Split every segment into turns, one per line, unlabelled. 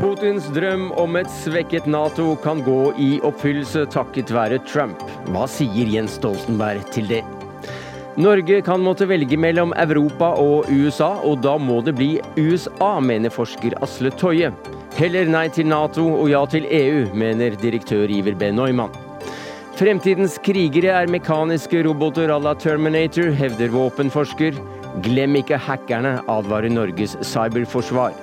Putins drøm om et svekket Nato kan gå i oppfyllelse takket være Trump. Hva sier Jens Stoltenberg til det? Norge kan måtte velge mellom Europa og USA, og da må det bli USA, mener forsker Asle Toje. Heller nei til Nato og ja til EU, mener direktør Iver B. Neumann. Fremtidens krigere er mekaniske roboter à la Terminator, hevder våpenforsker. Glem ikke hackerne, advarer Norges cyberforsvar.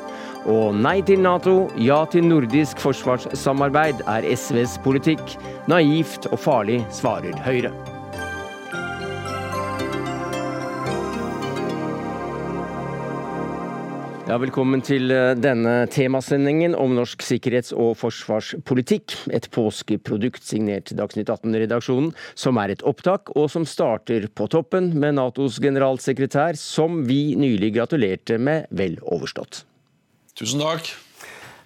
Og nei til Nato, ja til nordisk forsvarssamarbeid er SVs politikk. Naivt og farlig, svarer Høyre. Ja, velkommen til eh, denne temasendingen om norsk sikkerhets- og forsvarspolitikk. Et påskeprodukt signert Dagsnytt 18-redaksjonen, som er et opptak, og som starter på toppen med Natos generalsekretær, som vi nylig gratulerte med vel overstått.
Tusen takk.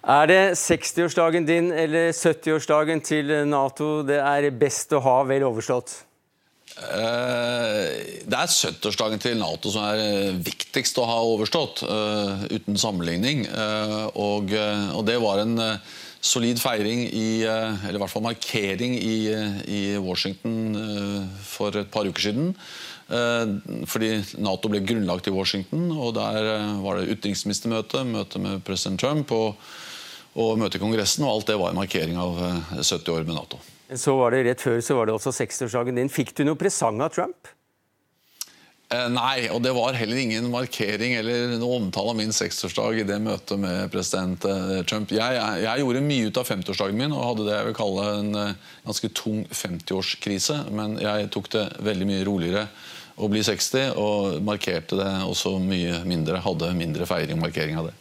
Er det 60-årsdagen din eller 70-årsdagen til Nato det er best å ha vel overstått?
Eh, det er 70-årsdagen til Nato som er eh, viktigst å ha overstått, uh, uten sammenligning. Og, og, det var en solid feiring, i, eller i hvert fall markering, i, i Washington for et par uker siden. Fordi Nato ble grunnlagt i Washington, og der var det utenriksministermøte, møte med president Trump og, og møte i Kongressen. Og alt det var en markering av 70 år med Nato.
Så var det Rett før så var det også 60-årsdagen din. Fikk du noe presang av Trump?
Eh, nei, og det var heller ingen markering eller noe omtale av min 60-årsdag i det møtet med president eh, Trump. Jeg, jeg, gjorde mye ut av 50-årsdagen min og hadde det jeg vil kalle en ganske tung 50-årskrise. Men jeg tok det veldig mye roligere å bli 60 og markerte det også mye mindre. Hadde mindre feiring og markering av det.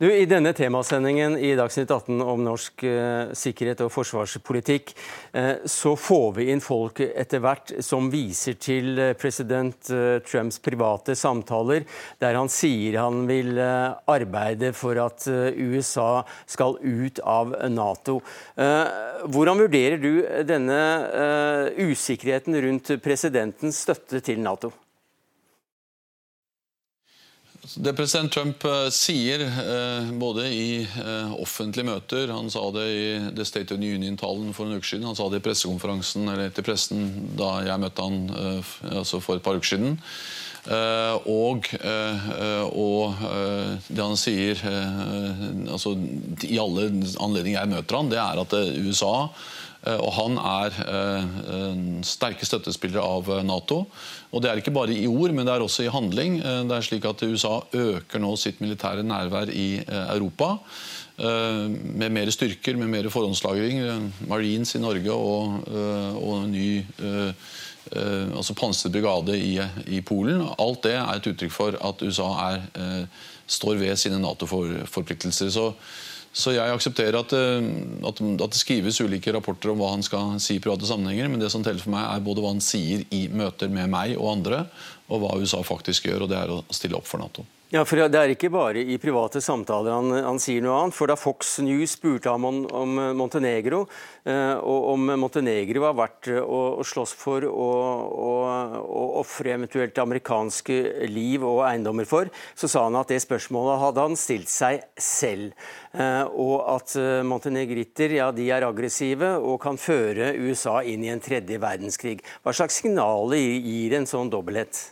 Du, I denne temasendingen i Dagsnytt 18 om norsk eh, sikkerhet og forsvarspolitikk, eh, så får vi inn folk etter hvert som viser til uh, president Trumps private samtaler, der han sier han vil arbeide for at USA skal ut av Nato. Hvordan vurderer du denne usikkerheten rundt presidentens støtte til Nato?
Det president Trump eh, sier, eh, både i eh, offentlige møter Han sa det i The State of the Union-talen for en uke siden. Han sa det i pressekonferansen eller til pressen da jeg møtte han altså for et par uker siden. Og, og det han sier altså, i alle anledninger jeg møter han, det er at USA og han er sterke støttespillere av Nato. Og Det er ikke bare i ord, men det er også i handling. Det er slik at USA øker nå sitt militære nærvær i Europa. Med mer styrker, med mer forhåndslagring. Marines i Norge og, og ny altså pansret brigade i, i, Polen. Alt det er et uttrykk for at USA er, står ved sine Nato-forpliktelser. Så så jeg aksepterer at, eh, at, at, det skrives ulike rapporter om hva han skal si i private sammenhenger, men det som teller for meg, er både hva han sier i møter med meg og andre, og hva USA faktisk gjør, og det er å stille opp for Nato.
Ja, for Det er ikke bare i private samtaler han, han sier noe annet. for Da Fox News spurte ham om, om Montenegro, eh, og om Montenegro var verdt å, å slåss for og ofre eventuelt amerikanske liv og eiendommer for, så sa han at det spørsmålet hadde han stilt seg selv. Eh, og at eh, montenegritter ja, de er aggressive og kan føre USA inn i en tredje verdenskrig. Hva slags signaler gir en sånn dobbelthet?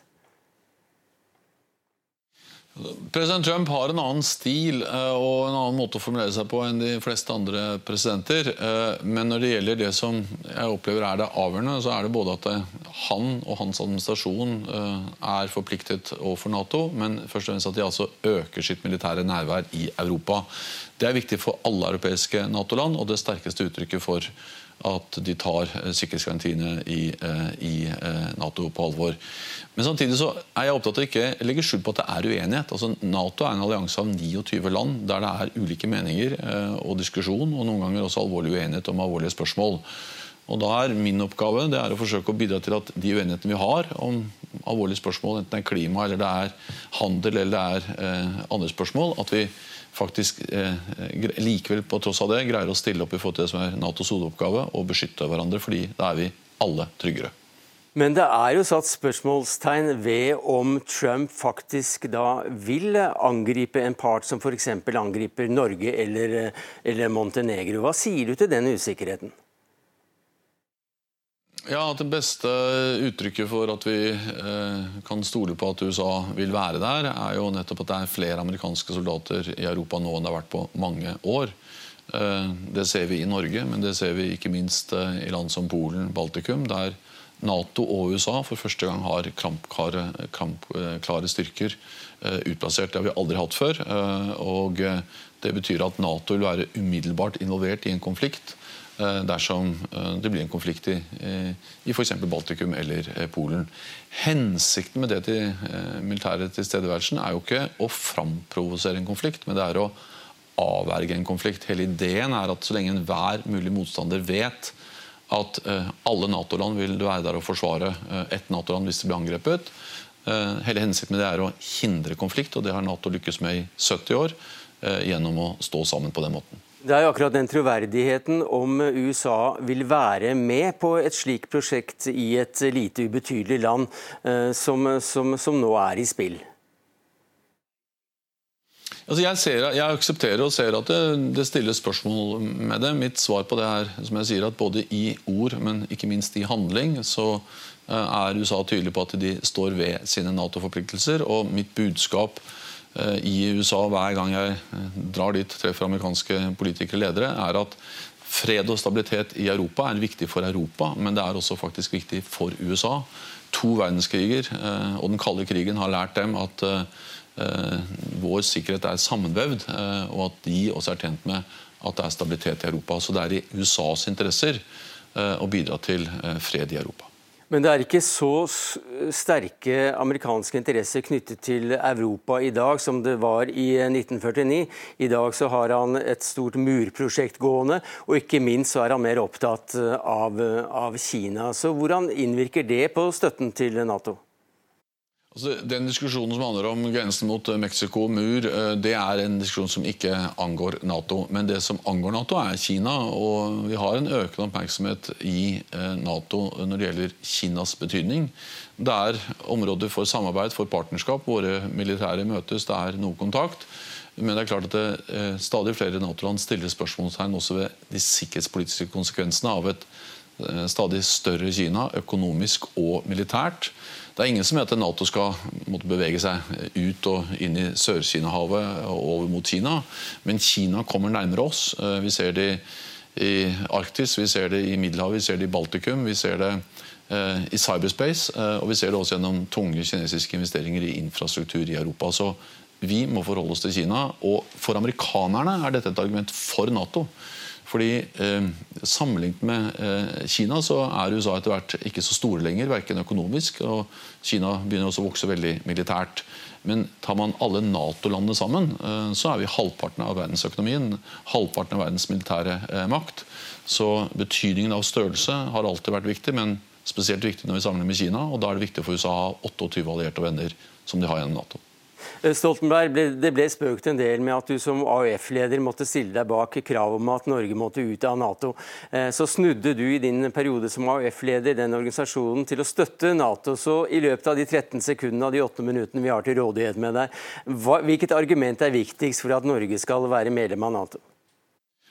President Trump har en annen stil eh, og en annen måte å formulere seg på enn de fleste andre presidenter. Eh, men når det gjelder det som jeg opplever er det avgjørende, så er det både at han og hans administrasjon eh, er forpliktet overfor Nato, men først og fremst at de altså øker sitt militære nærvær i Europa. Det er viktig for alle europeiske Nato-land, og det sterkeste uttrykket for at de tar eh, sikkerhetsgarantiene i, eh, i, eh, Nato på alvor. Men samtidig så er jeg opptatt av ikke legge skjul på at det er uenighet. Altså, Nato er en allianse av 29 land der det er ulike meninger og diskusjon, og noen ganger også alvorlig uenighet om alvorlige spørsmål. Og da er Min oppgave det er å forsøke å bidra til at de uenighetene vi har om alvorlige spørsmål, enten det er klima, eller det er handel eller det er andre spørsmål, at vi faktisk eh, likevel på tross av det greier å stille opp i forhold til det som er Natos hovedoppgave, og beskytte hverandre. fordi da er vi alle tryggere.
Men det er jo satt spørsmålstegn ved om Trump faktisk da vil angripe en part som f.eks. angriper Norge eller, eller Montenegro. Hva sier du til den usikkerheten?
Ja, Det beste uttrykket for at vi eh, kan stole på at USA vil være der, er jo nettopp at det er flere amerikanske soldater i Europa nå enn det har vært på mange år. Eh, det ser vi i Norge, men det ser vi ikke minst eh, i land som Polen, Baltikum, der Nato og USA for første gang har krampklare, krampklare styrker eh, utplassert. Det har vi aldri hatt før. Eh, og Det betyr at Nato vil være umiddelbart involvert i en konflikt eh, dersom det blir en konflikt i, i f.eks. Baltikum eller Polen. Hensikten med det til militære tilstedeværelsen er jo ikke å framprovosere en konflikt, men det er å avverge en konflikt. Hele ideen er at så lenge enhver mulig motstander vet at eh, alle Nato-land vil være der og forsvare eh, ett Nato-land hvis det blir angrepet. Eh, hele hensikten med det er å hindre konflikt, og det har Nato lykkes med i 70 år gjennom å stå sammen på den måten.
Det er jo akkurat den troverdigheten om USA vil være med på et slikt prosjekt i et lite ubetydelig land, som, som, som nå er i spill.
Altså jeg, ser, jeg, aksepterer og ser at det, det stilles spørsmål med det. Mitt svar på det er som jeg sier, at både i ord, men ikke minst i handling, så eh, er USA tydelig på at de står ved sine Nato-forpliktelser. Og mitt budskap eh, i USA hver gang jeg eh, drar dit, treffer amerikanske politikere og ledere, er at fred og stabilitet i Europa er viktig for Europa, men det er også faktisk viktig for USA. To verdenskriger og den kalde krigen har lært dem at Eh, vår sikkerhet er sammenvevd, eh, og at de også er tjent med at det er stabilitet i Europa. Så det er i USAs interesser eh, å bidra til fred i Europa.
Men det er ikke så sterke amerikanske interesser knyttet til Europa i dag som det var i 1949. I dag så har han et stort murprosjekt gående, og ikke minst så er han mer opptatt av, av Kina. Så hvordan innvirker det på støtten til Nato?
Altså, den diskusjonen som handler om grensen mot eh, Mexico mur, eh, det er en diskusjon som ikke angår Nato. Men det som angår Nato, er Kina. Og vi har en økende oppmerksomhet i eh, Nato når det gjelder Kinas betydning. Det er områder for samarbeid, for partnerskap. Våre militære møtes, det er noe kontakt. Men det er klart at det, stadig flere Nato-land stiller spørsmålstegn også ved de sikkerhetspolitiske konsekvensene av et stadig større Kina, økonomisk og militært. Det er ingen som mener at Nato skal måtte bevege seg ut og inn i Sør-Kina-havet og over mot Kina. Men Kina kommer nærmere oss. Eh, vi ser det i Arktis, vi ser det i Middelhavet, vi ser det i Baltikum, vi ser det eh, i cyberspace. Eh, og vi ser det også gjennom tunge kinesiske investeringer i infrastruktur i Europa. Så vi må forholde oss til Kina. Og for amerikanerne er dette et argument for Nato. Fordi eh, Sammenlignet med eh, Kina så er USA etter hvert ikke så store lenger, verken økonomisk. og Kina begynner også å vokse veldig militært. Men tar man alle Nato-landene sammen, eh, så er vi halvparten av verdensøkonomien. Halvparten av verdens militære eh, makt. Så betydningen av størrelse har alltid vært viktig, men spesielt viktig når vi sammenligner med Kina. Og da er det viktig for USA å ha 28 allierte venner som de har gjennom Nato.
Eh, Stoltenberg, Det ble spøkt en del med at du som AUF-leder måtte stille deg bak kravet om at Norge måtte ut av Nato. Eh, så snudde du i din periode som AUF-leder den organisasjonen til å støtte Nato. Så i løpet av de 13 sekundene av de 8 minuttene vi har til rådighet med deg, hvilket argument er viktigst for at Norge skal være medlem av Nato?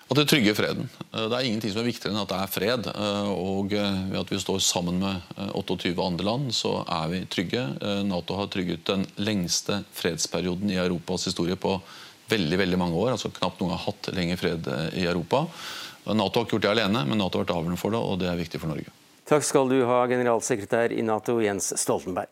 At det trygger freden. Eh, det er ingenting som er viktigere enn at det er fred. Eh, og eh, ved at vi står sammen med 28 andre land, så er vi trygge. Nato har trygget den lengste fredsperioden i Europas historie på veldig veldig mange år. altså Knapt noen har hatt lenge fred i Europa. Nato har ikke gjort det alene, men Nato har vært avgjørende for det, og det er viktig for Norge.
Takk skal du ha, generalsekretær i Nato Jens Stoltenberg.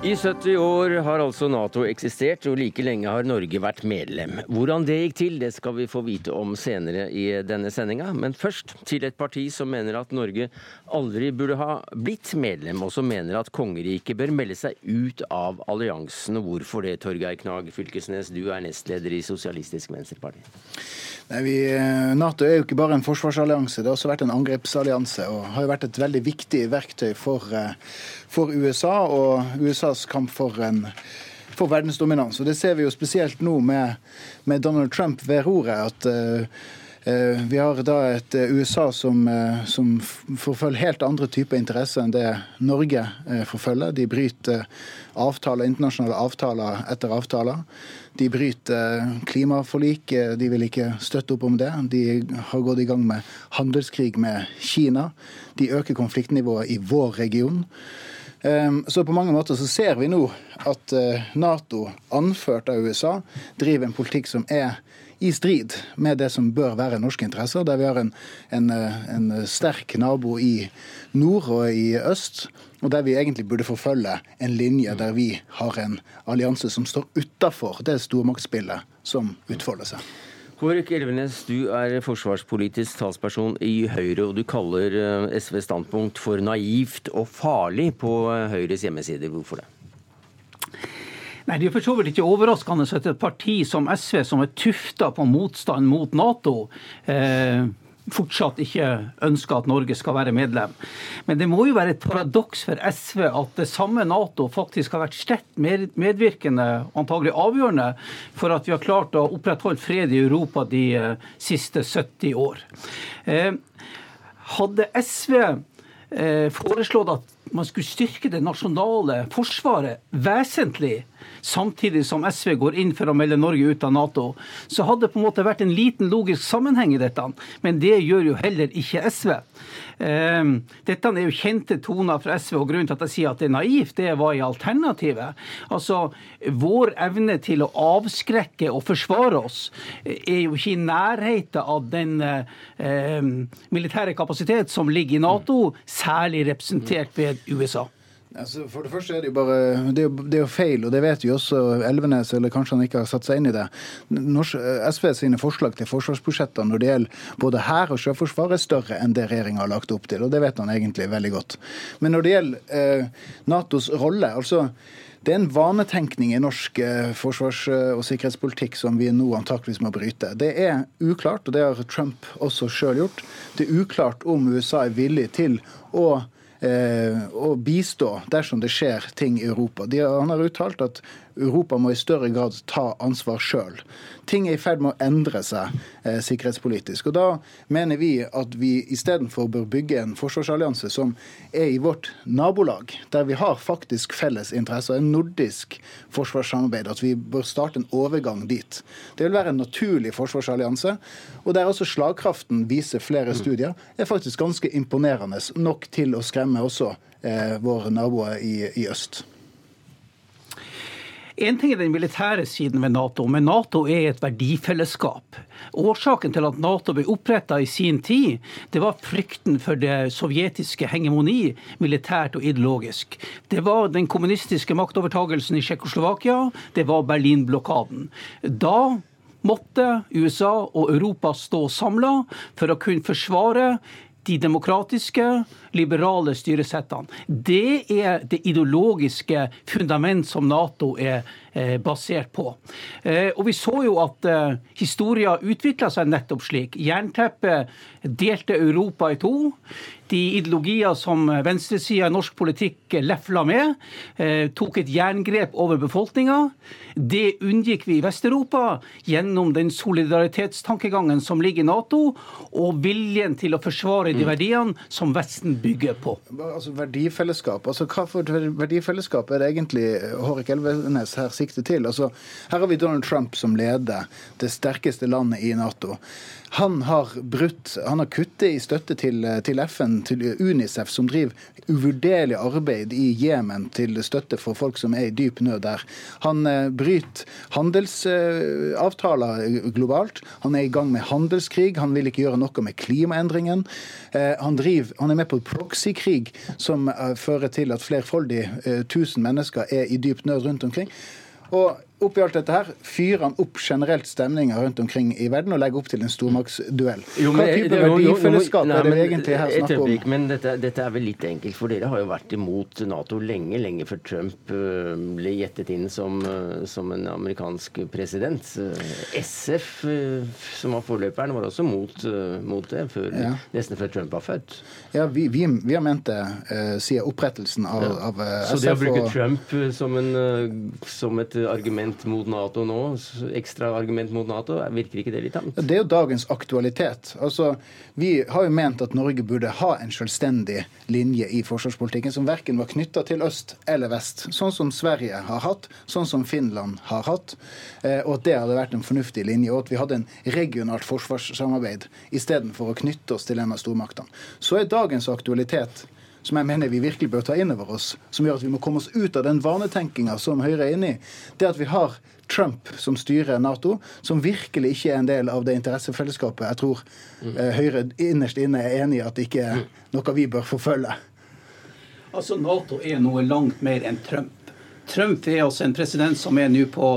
I 70 år har altså Nato eksistert, og like lenge har Norge vært medlem. Hvordan det gikk til, det skal vi få vite om senere i denne sendinga. Men først til et parti som mener at Norge aldri burde ha blitt medlem, og som mener at kongeriket bør melde seg ut av alliansen. Hvorfor det, Torgeir Knag Fylkesnes, du er nestleder i Sosialistisk Venstreparti?
Nei, vi, eh, Nato er jo ikke bare en forsvarsallianse, det har også vært en angrepsallianse. Og har jo vært et veldig viktig verktøy for, eh, for USA. Og USA USAs kamp for, en, for verdensdominans. Og Det ser vi jo spesielt nå med, med Donald Trump ved roret. at uh, vi har da et USA som, som, forfølger helt andre typer interesser enn det Norge forfølger. De bryter avtaler, internasjonale avtaler etter avtaler. De bryter klimaforlik, de vil ikke støtte opp om det. De har gått i gang med handelskrig med Kina. De øker konfliktnivået i vår region. Ehm, så på mange måter så ser vi nå at eh, Nato, anført av USA, driver en politikk som er i strid med det som bør være norske interesser, der vi har en, en, eh, en sterk nabo i nord og i øst, og der vi egentlig burde forfølge en linje der vi har en allianse som står utafor det stormaktsspillet som utfolder seg.
Hårek Elvenes, du er forsvarspolitisk talsperson i Høyre, og du kaller eh, SVs standpunkt for naivt og farlig på eh, Høyres hjemmesider. Hvorfor det?
Nei, Det er for så vidt ikke overraskende at et parti som SV, som er tufta på motstand mot Nato, eh, fortsatt ikke ønsker at Norge skal være medlem. Men det må jo være et paradoks for SV at det samme Nato faktisk har vært sterkt medvirkende, antagelig avgjørende, for at vi har klart å opprettholde fred i Europa de eh, siste 70 år. Eh, hadde SV eh, foreslått at man skulle styrke det nasjonale forsvaret vesentlig, samtidig som SV går inn for å melde Norge ut av Nato, så hadde det på en måte vært en liten logisk sammenheng i dette. Men det gjør jo heller ikke SV. Ehm, dette er jo kjente toner fra SV, og grunnen til at jeg sier at det er naivt, det var i alternativet. Altså, Vår evne til å avskrekke og forsvare oss er jo ikke i nærheten av den eh, militære kapasitet som ligger i Nato, særlig representert ved USA.
Altså, for det første er det jo bare det er jo, det er jo, feil, og det vet jo også Elvenes, eller kanskje han ikke har satt seg inn i det. Norsk, SV sine forslag til forsvarsbudsjetter når det gjelder både hær og sjøforsvar, er større enn det regjeringa har lagt opp til. og Det vet han egentlig veldig godt. Men når det gjelder eh, Natos rolle altså det er en vanetenkning i norsk eh, forsvars- og sikkerhetspolitikk som vi nå antakeligvis må bryte. Det er uklart, og det har Trump også sjøl gjort, det er uklart om USA er villig til å å eh, bistå dersom det skjer ting i Europa. De, han har uttalt at Europa må i større grad ta ansvar sjøl. Ting er i ferd med å endre seg eh, sikkerhetspolitisk. Og Da mener vi at vi istedenfor bør bygge en forsvarsallianse som er i vårt nabolag, der vi har faktisk felles interesser, en nordisk forsvarssamarbeid, at vi bør starte en overgang dit. Det vil være en naturlig forsvarsallianse, og der også slagkraften viser flere studier, er faktisk ganske imponerende, nok til å skremme også eh, våre naboer i, i øst.
En ting er den militære siden ved Nato, men Nato er et verdifellesskap. Årsaken til at Nato ble oppretta i sin tid, det var frykten for det sovjetiske hegemoni, militært og ideologisk. Det var den kommunistiske maktovertagelsen i Tsjekkoslovakia, det var Berlin-blokaden. Da måtte USA og Europa stå samla for å kunne forsvare de demokratiske, liberale styresettene. Det er det ideologiske fundament som Nato er eh, basert på. Eh, og Vi så jo at eh, historien utvikla seg nettopp slik. Jernteppet delte Europa i to. De ideologier som venstresida i norsk politikk lefla med, tok et jerngrep over befolkninga. Det unngikk vi i Vest-Europa gjennom den solidaritetstankegangen som ligger i Nato, og viljen til å forsvare de mm. verdiene som Vesten bygger på.
Altså Verdifellesskap. altså Hva for verdifellesskap er det egentlig Hårek Elvenes her sikter til? Altså Her har vi Donald Trump som leder det sterkeste landet i Nato. Han har brutt, han har kuttet i støtte til, til, FN, til Unicef, som driver uvurderlig arbeid i Jemen til støtte for folk som er i dyp nød der. Han eh, bryter handelsavtaler globalt. Han er i gang med handelskrig. Han vil ikke gjøre noe med klimaendringen. Eh, han, driver, han er med på proxykrig som eh, fører til at flerfoldig tusen mennesker er i dyp nød rundt omkring. Og oppi alt dette her fyrer han opp generelt stemninga rundt omkring i verden og legger opp til en stormaktsduell. Hva type verdifellesskap er det vi egentlig her snakker om?
Men dette, dette er vel litt enkelt, for dere har jo vært imot Nato lenge, lenge før Trump ble gjettet inn som, øh, som en amerikansk president. SF, øh, som var forløperen, var også mot, øh, mot det, før,
Ja.
nesten før Trump var født.
Ja, vi, vi, vi har ment det siden opprettelsen av, av SF.
Så det å bruke
og-
Trump som, en, som et argument mot Nato nå, ekstra argument mot Nato, virker ikke det litt annet?
Det er jo dagens aktualitet. Altså, Vi har jo ment at Norge burde ha en selvstendig linje i forsvarspolitikken som verken var knytta til øst eller vest, sånn som Sverige har hatt, sånn som Finland har hatt, eh, og at det hadde vært en fornuftig linje, og at vi hadde en regionalt forsvarssamarbeid istedenfor å knytte oss til en av stormaktene. Så er dagens aktualitet som jeg mener vi virkelig bør ta inn over oss, som gjør at vi må komme oss ut av den vanetenkinga som Høyre er inne i, det at vi har Trump som styrer Nato, som virkelig ikke er en del av det interessefellesskapet jeg tror eh, Høyre innerst inne er enig i at det ikke er noe vi bør forfølge.
Altså, Nato er noe langt mer enn Trump. Trump er altså en president som er nå på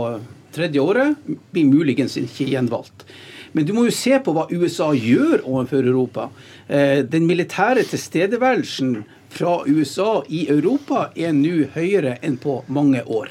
tredje året, blir muligens ikke gjenvalgt. Men du må jo se på hva USA gjør overfor Europa. Eh, Den militære tilstedeværelsen fra USA i Europa er nå høyere enn på mange år.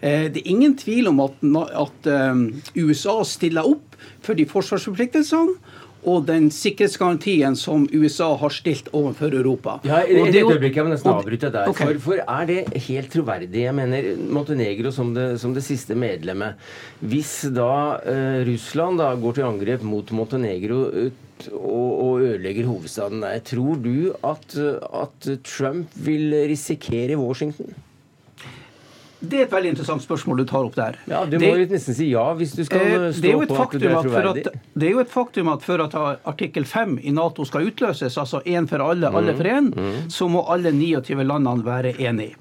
Eh, Det er ingen tvil om at, eh, USA stiller opp for de forsvarsforpliktelsene og den sikkerhetsgarantien som USA har stilt overfor Europa.
Ja,
Og
et
det
øyeblikk, jeg må nesten
og-
avbryte der.
Okay.
For, for er det helt troverdig? Jeg mener Montenegro som det, som det siste medlemmet. Hvis da eh, Russland da går til angrep mot Montenegro ut, og, og ødelegger hovedstaden der, tror du at, at Trump vil risikere Washington?
Det er et veldig interessant spørsmål du tar opp der.
Ja, Du
Det-
må jo nesten si ja hvis du skal
Eh,
stå på at du
faktum
er troverdig.
at, det er jo et faktum at for at artikkel 5 i Nato skal utløses, altså én for alle, alle for én, så må alle 29 landene være enige.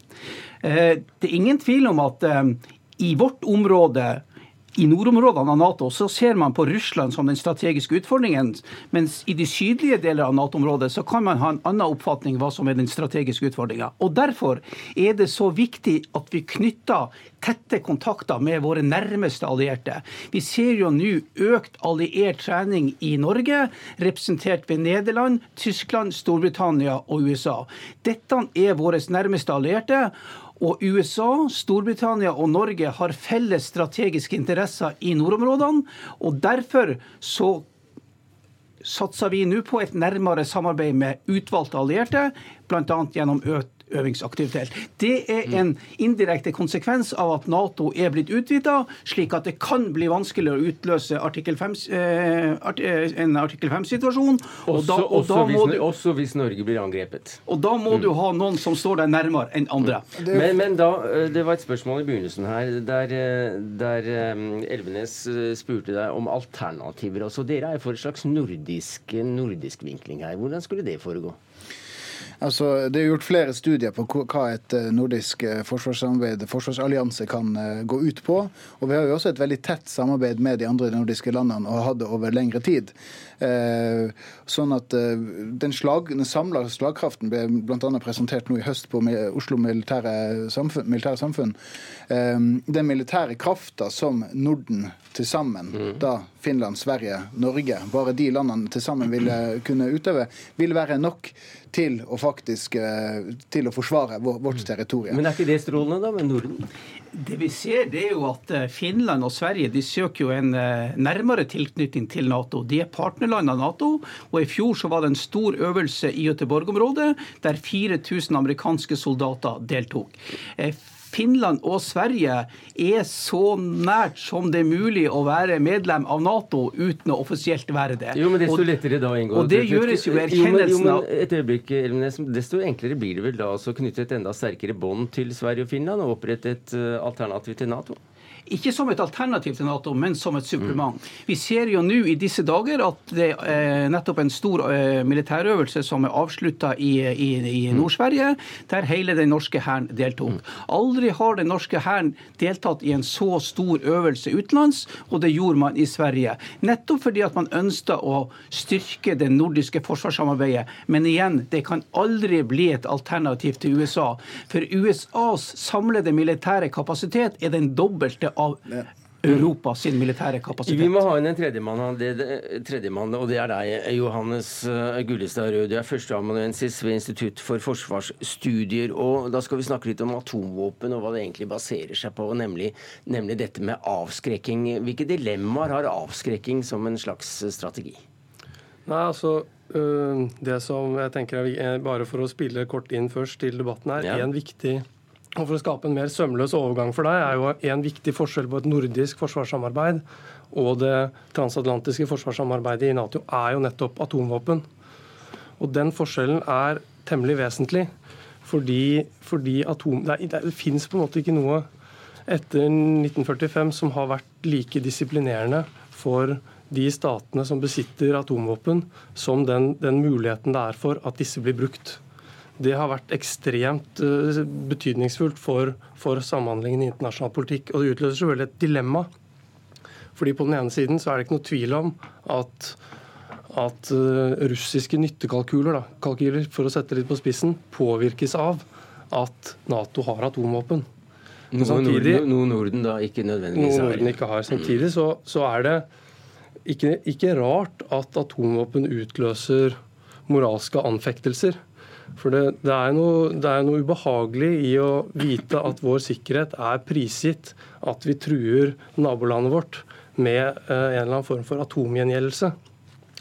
Eh, Det er ingen tvil om at eh, i vårt område i nordområdene av Nato så ser man på Russland som den strategiske utfordringen, mens i de sydlige deler av Nato-området så kan man ha en annen oppfatning hva som er den strategiske utfordringa. Derfor er det så viktig at vi knytter tette kontakter med våre nærmeste allierte. Vi ser jo nå økt alliert trening i Norge, representert ved Nederland, Tyskland, Storbritannia og USA. Dette er våre nærmeste allierte. Og USA, Storbritannia og Norge har felles strategiske interesser i nordområdene. Og derfor så satser vi nå på et nærmere samarbeid med utvalgte allierte, bl.a. gjennom økt øvingsaktivitet. Det er en indirekte konsekvens av at Nato er blitt utvida, slik at det kan bli vanskeligere å utløse artikkel 5, eh, eh, en artikkel 5-situasjon. Og,
Også,
da- og,
også,
da
hvis,
du-
også hvis Norge blir angrepet.
og da må du ha noen som står deg nærmere enn andre.
Men, men da, eh, det var et spørsmål i begynnelsen her, der, der Elvenes spurte deg om alternativer. Altså, dere er for et slags nordisk, nordisk vinkling her. Hvordan skulle det foregå?
Altså, det er gjort flere studier på hva- et eh, nordisk eh, forsvarssamarbeid, forsvarsallianse, kan eh, gå ut på. Og vi har jo også et veldig tett samarbeid med de andre nordiske landene og har hatt det over lengre tid. Eh, sånn at eh, den, slag, den samla slagkraften ble bl.a. presentert nå i høst på Oslo Militære Samfunn. Militære samfunn. Eh, den militære krafta som Norden til sammen, da Finland, Sverige, Norge, bare de landene til sammen ville kunne utøve, vil være nok til å faktisk eh, til å forsvare vår, vårt territorium.
Men er ikke det strålende, da, med Norden?
Det vi ser, det er jo at Finland og Sverige de søker jo en eh, nærmere tilknytning til Nato. De er partnerland av Nato, og i fjor så var det en stor øvelse i Göteborg-området der 4000 amerikanske soldater deltok. Eh, Finland og Sverige er så nært som det er mulig å være medlem av Nato uten å offisielt være det.
Jo, men desto
Og-
lettere da å inngå
og det gjøres jo i erkjennelsen av
Et øyeblikk, Elvenes. Desto enklere blir det vel da å knytte et enda sterkere bånd til Sverige og Finland og opprette et eh, alternativ til Nato?
Ikke som et alternativ til Nato, men som et supplement. Vi ser jo nå i disse dager at det er nettopp en stor eh, militærøvelse som er avslutta i, i, i Nord-Sverige, der hele den norske hæren deltok. Aldri har den norske hæren deltatt i en så stor øvelse utenlands, og det gjorde man i Sverige. Nettopp fordi at man ønsket å styrke det nordiske forsvarssamarbeidet. Men igjen, det kan aldri bli et alternativ til USA. For USAs samlede militære kapasitet er den dobbelte av Europa sin militære kapasitet.
Vi må ha inn en tredjemann, tredje og det er deg, Johannes eh, Gullestad Rød. Du er førsteamanuensis ved Institutt for forsvarsstudier. og Da skal vi snakke litt om atomvåpen og hva det egentlig baserer seg på, nemlig, nemlig dette med avskrekking. Hvilke dilemmaer har avskrekking som en slags strategi?
Nei, altså øh, Det som jeg tenker er bare for å spille kort inn først til debatten her, ja. en viktig og For å skape en mer sømløs overgang for deg, er jo en viktig forskjell på et nordisk forsvarssamarbeid og det transatlantiske forsvarssamarbeidet i Nato er jo nettopp atomvåpen. Og den forskjellen er temmelig vesentlig. Fordi, fordi atom, det, det, det fins på en måte ikke noe etter 1945 som har vært like disiplinerende for de statene som besitter atomvåpen, som den, den muligheten det er for at disse blir brukt det har vært ekstremt uh, betydningsfullt for, for, samhandlingen i internasjonal politikk. Og det utløser selvfølgelig et dilemma. Fordi på den ene siden så er det ikke noe tvil om at, at uh, russiske nyttekalkyler, da, kalkyler, for å sette litt på spissen, påvirkes av at Nato har atomvåpen.
Noe, samtidig, Norden, Norden da ikke nødvendigvis
har. Norden ikke har. Samtidig så, så er det ikke, ikke rart at atomvåpen utløser moralske anfektelser. For det, det, er noe, det, er noe, ubehagelig i å vite at vår sikkerhet er prisgitt at vi truer nabolandet vårt med eh, en eller annen form for atomgjengjeldelse.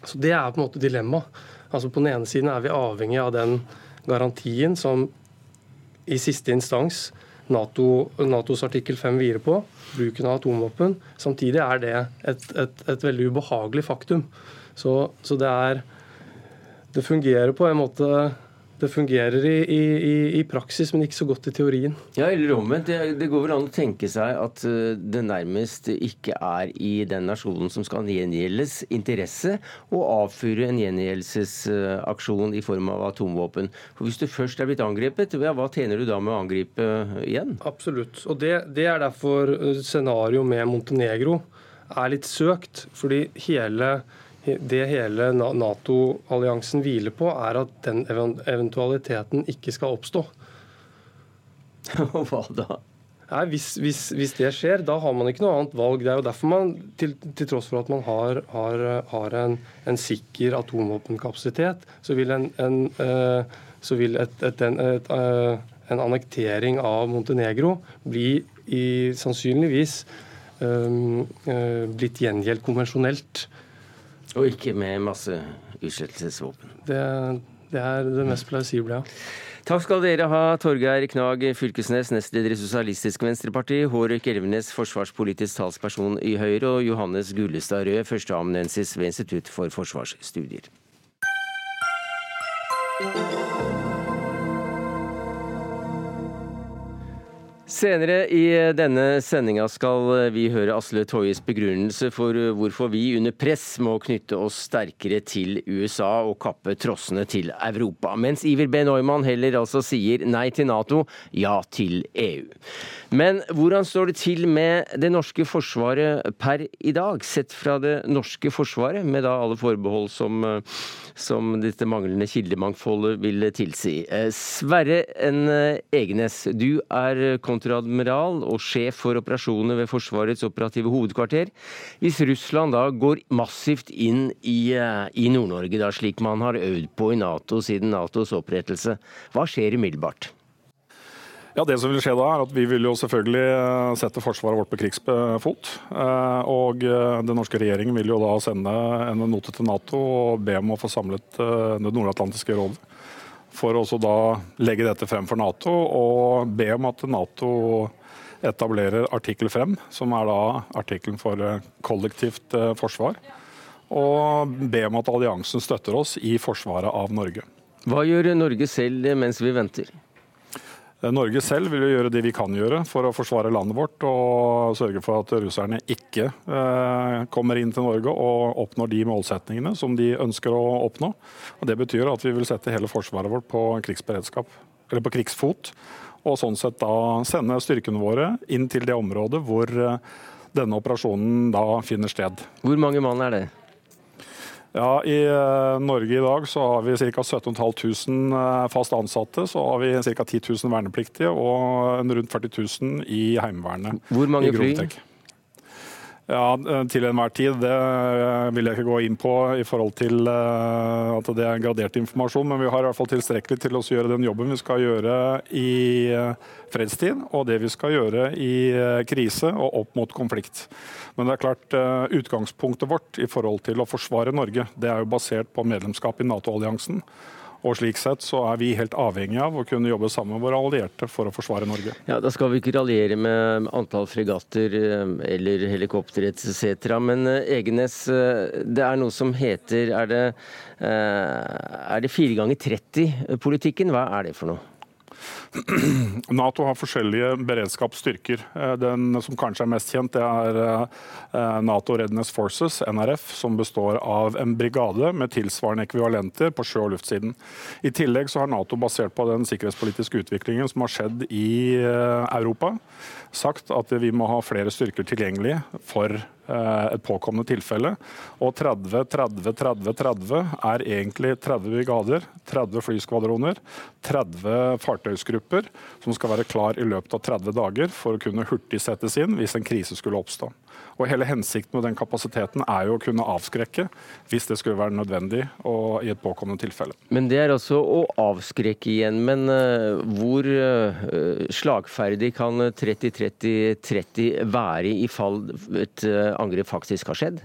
Så Det er på en måte dilemmaet. Altså På den ene siden er vi avhengig av den garantien som i siste instans NATO, Natos artikkel 5 hviler på, bruken av atomvåpen. Samtidig er det et, et, et veldig ubehagelig faktum. Så, så det er Det fungerer på en måte det fungerer i, i, i, praksis, men ikke så godt i teorien.
Ja, eller omvendt. Det, det, går vel an å tenke seg at eh, det nærmest ikke er i den nasjonen som skal gjengjeldes, interesse å avfyre en gjengjeldelsesaksjon i form av atomvåpen. For Hvis du først er blitt angrepet, ja, hva tjener du da med å angripe igjen?
Absolutt. Og det, det er derfor eh, scenarioet med Montenegro er litt søkt. fordi hele det hele Nato-alliansen hviler på, er at den eventualiteten ikke skal oppstå.
Hva da?
Nei, hvis, hvis, hvis, det skjer, da har man ikke noe annet valg. Det er jo derfor man, til, til tross for at man har, har, har en, en, sikker atomvåpenkapasitet, så vil en, en, uh, så vil et, et, et, uh, en annektering av Montenegro bli i, sannsynligvis uh, blitt gjengjeldt konvensjonelt
og ikke med masse utslettelsesvåpen.
Det, det, er det mest plausible, ja.
Takk skal dere ha, Torgeir Knag Fylkesnes, nestleder i Sosialistisk Venstreparti, Hårek Elvenes, forsvarspolitisk talsperson i Høyre, og Johannes Gullestad Rød, førsteamanuensis ved Institutt for forsvarsstudier. Senere i denne sendinga skal vi høre Asle Toyes begrunnelse for hvorfor vi under press må knytte oss sterkere til USA og kappe trossene til Europa. Mens Iver B. Neumann heller altså sier nei til Nato, ja til EU. Men hvordan står det til med det norske forsvaret per i dag, sett fra det norske forsvaret, med da alle forbehold som som dette manglende kildemangfoldet vil tilsi. Eh, Sverre N. Egenes, du er kontradmiral og sjef for operasjoner ved Forsvarets operative hovedkvarter. Hvis Russland da går massivt inn i, eh, i Nord-Norge, da slik man har øvd på i Nato siden Natos opprettelse, hva skjer umiddelbart?
Ja, Det som vil skje da, er at vi vil jo selvfølgelig eh, sette forsvaret vårt på krigsfot. Eh, og eh, den norske regjeringen vil jo da sende en note til Nato og be om å få samlet Det nordatlantiske rådet. For også da legge dette frem for Nato og be om at Nato etablerer artikkel frem, som er da artikkelen for kollektivt forsvar. Og be om at alliansen støtter oss i forsvaret av Norge.
Hva gjør Norge selv mens vi venter?
Eh, Norge selv vil jo gjøre det vi kan gjøre for å forsvare landet vårt og sørge for at russerne ikke eh, kommer inn til Norge og oppnår de målsetningene som de ønsker å oppnå. Og det betyr at vi vil sette hele forsvaret vårt på krigsberedskap, eller på krigsfot. Og sånn sett da sende styrkene våre inn til det området hvor eh, denne operasjonen da finner sted.
Hvor mange mann er det?
Ja, I uh, Norge i dag så har vi ca. 17 500 uh, fast ansatte. Så har vi ca. 10 000 vernepliktige og rundt 40 000 i Heimevernet.
Hvor mange fly?
Ja, eh, Til enhver tid. Det eh, vil jeg ikke gå inn på i forhold til eh, at det er gradert informasjon, men vi har i hvert fall tilstrekkelig til å gjøre den jobben vi skal gjøre i fredstid, og det vi skal gjøre i krise og opp mot konflikt. Men det er klart, utgangspunktet vårt i forhold til å forsvare Norge, det er jo basert på medlemskap i Nato-alliansen. Og slik sett så er vi helt avhengig av å kunne jobbe sammen med våre allierte for å forsvare Norge.
Ja, Da skal vi ikke raljere med antall fregatter eh, eller helikopter etc. Men eh, Egenes, eh, det er noe som heter Er det, er det fire ganger 30-politikken? Hva er det for noe?
Nato har forskjellige beredskapsstyrker. Eh, den som kanskje er mest kjent, det er eh, Nato Redness Forces, NRF, som består av en brigade med tilsvarende ekvivalenter på sjø- og luftsiden. I tillegg så har Nato, basert på den sikkerhetspolitiske utviklingen som har skjedd i eh, Europa, sagt at vi må ha flere styrker tilgjengelig for et påkommende tilfelle. Og 30, 30, 30, 30 er egentlig 30 brigader, 30 flyskvadroner, 30 fartøysgrupper som skal være klar i løpet av 30 dager for å kunne hurtig settes inn hvis en krise skulle oppstå. Og Hele hensikten med den kapasiteten er jo å kunne avskrekke hvis det skulle være nødvendig og i et påkommende tilfelle.
Men Det er altså å avskrekke igjen. Men uh, hvor uh, slagferdig kan 30-30-30 være i fall et uh, angrep faktisk har skjedd?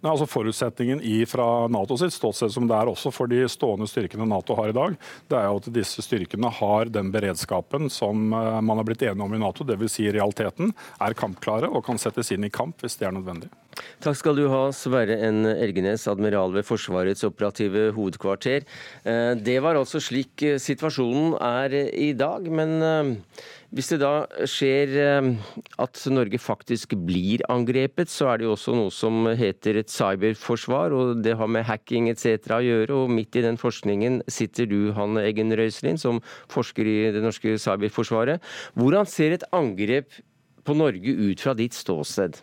Nei, altså Forutsetningen i fra NATO sitt ståsted, som det er også for de stående styrkene Nato har i dag, det er jo at disse styrkene har den beredskapen som eh, man har blitt enige om i Nato. Dvs. Si realiteten er kampklare og kan settes inn i kamp hvis det er nødvendig.
Takk skal du ha, Sverre N. Elgenes, admiral ved Forsvarets operative hovedkvarter. Eh, det var altså slik eh, situasjonen er i dag. men... Hvis det da skjer eh, at Norge faktisk blir angrepet, så er det jo også noe som heter et cyberforsvar, og det har med hacking etc. å gjøre. Og midt i den forskningen sitter du, Hanne Eggen Røiselin, som forsker i det norske cyberforsvaret. Hvordan ser et angrep på Norge ut fra ditt ståsted?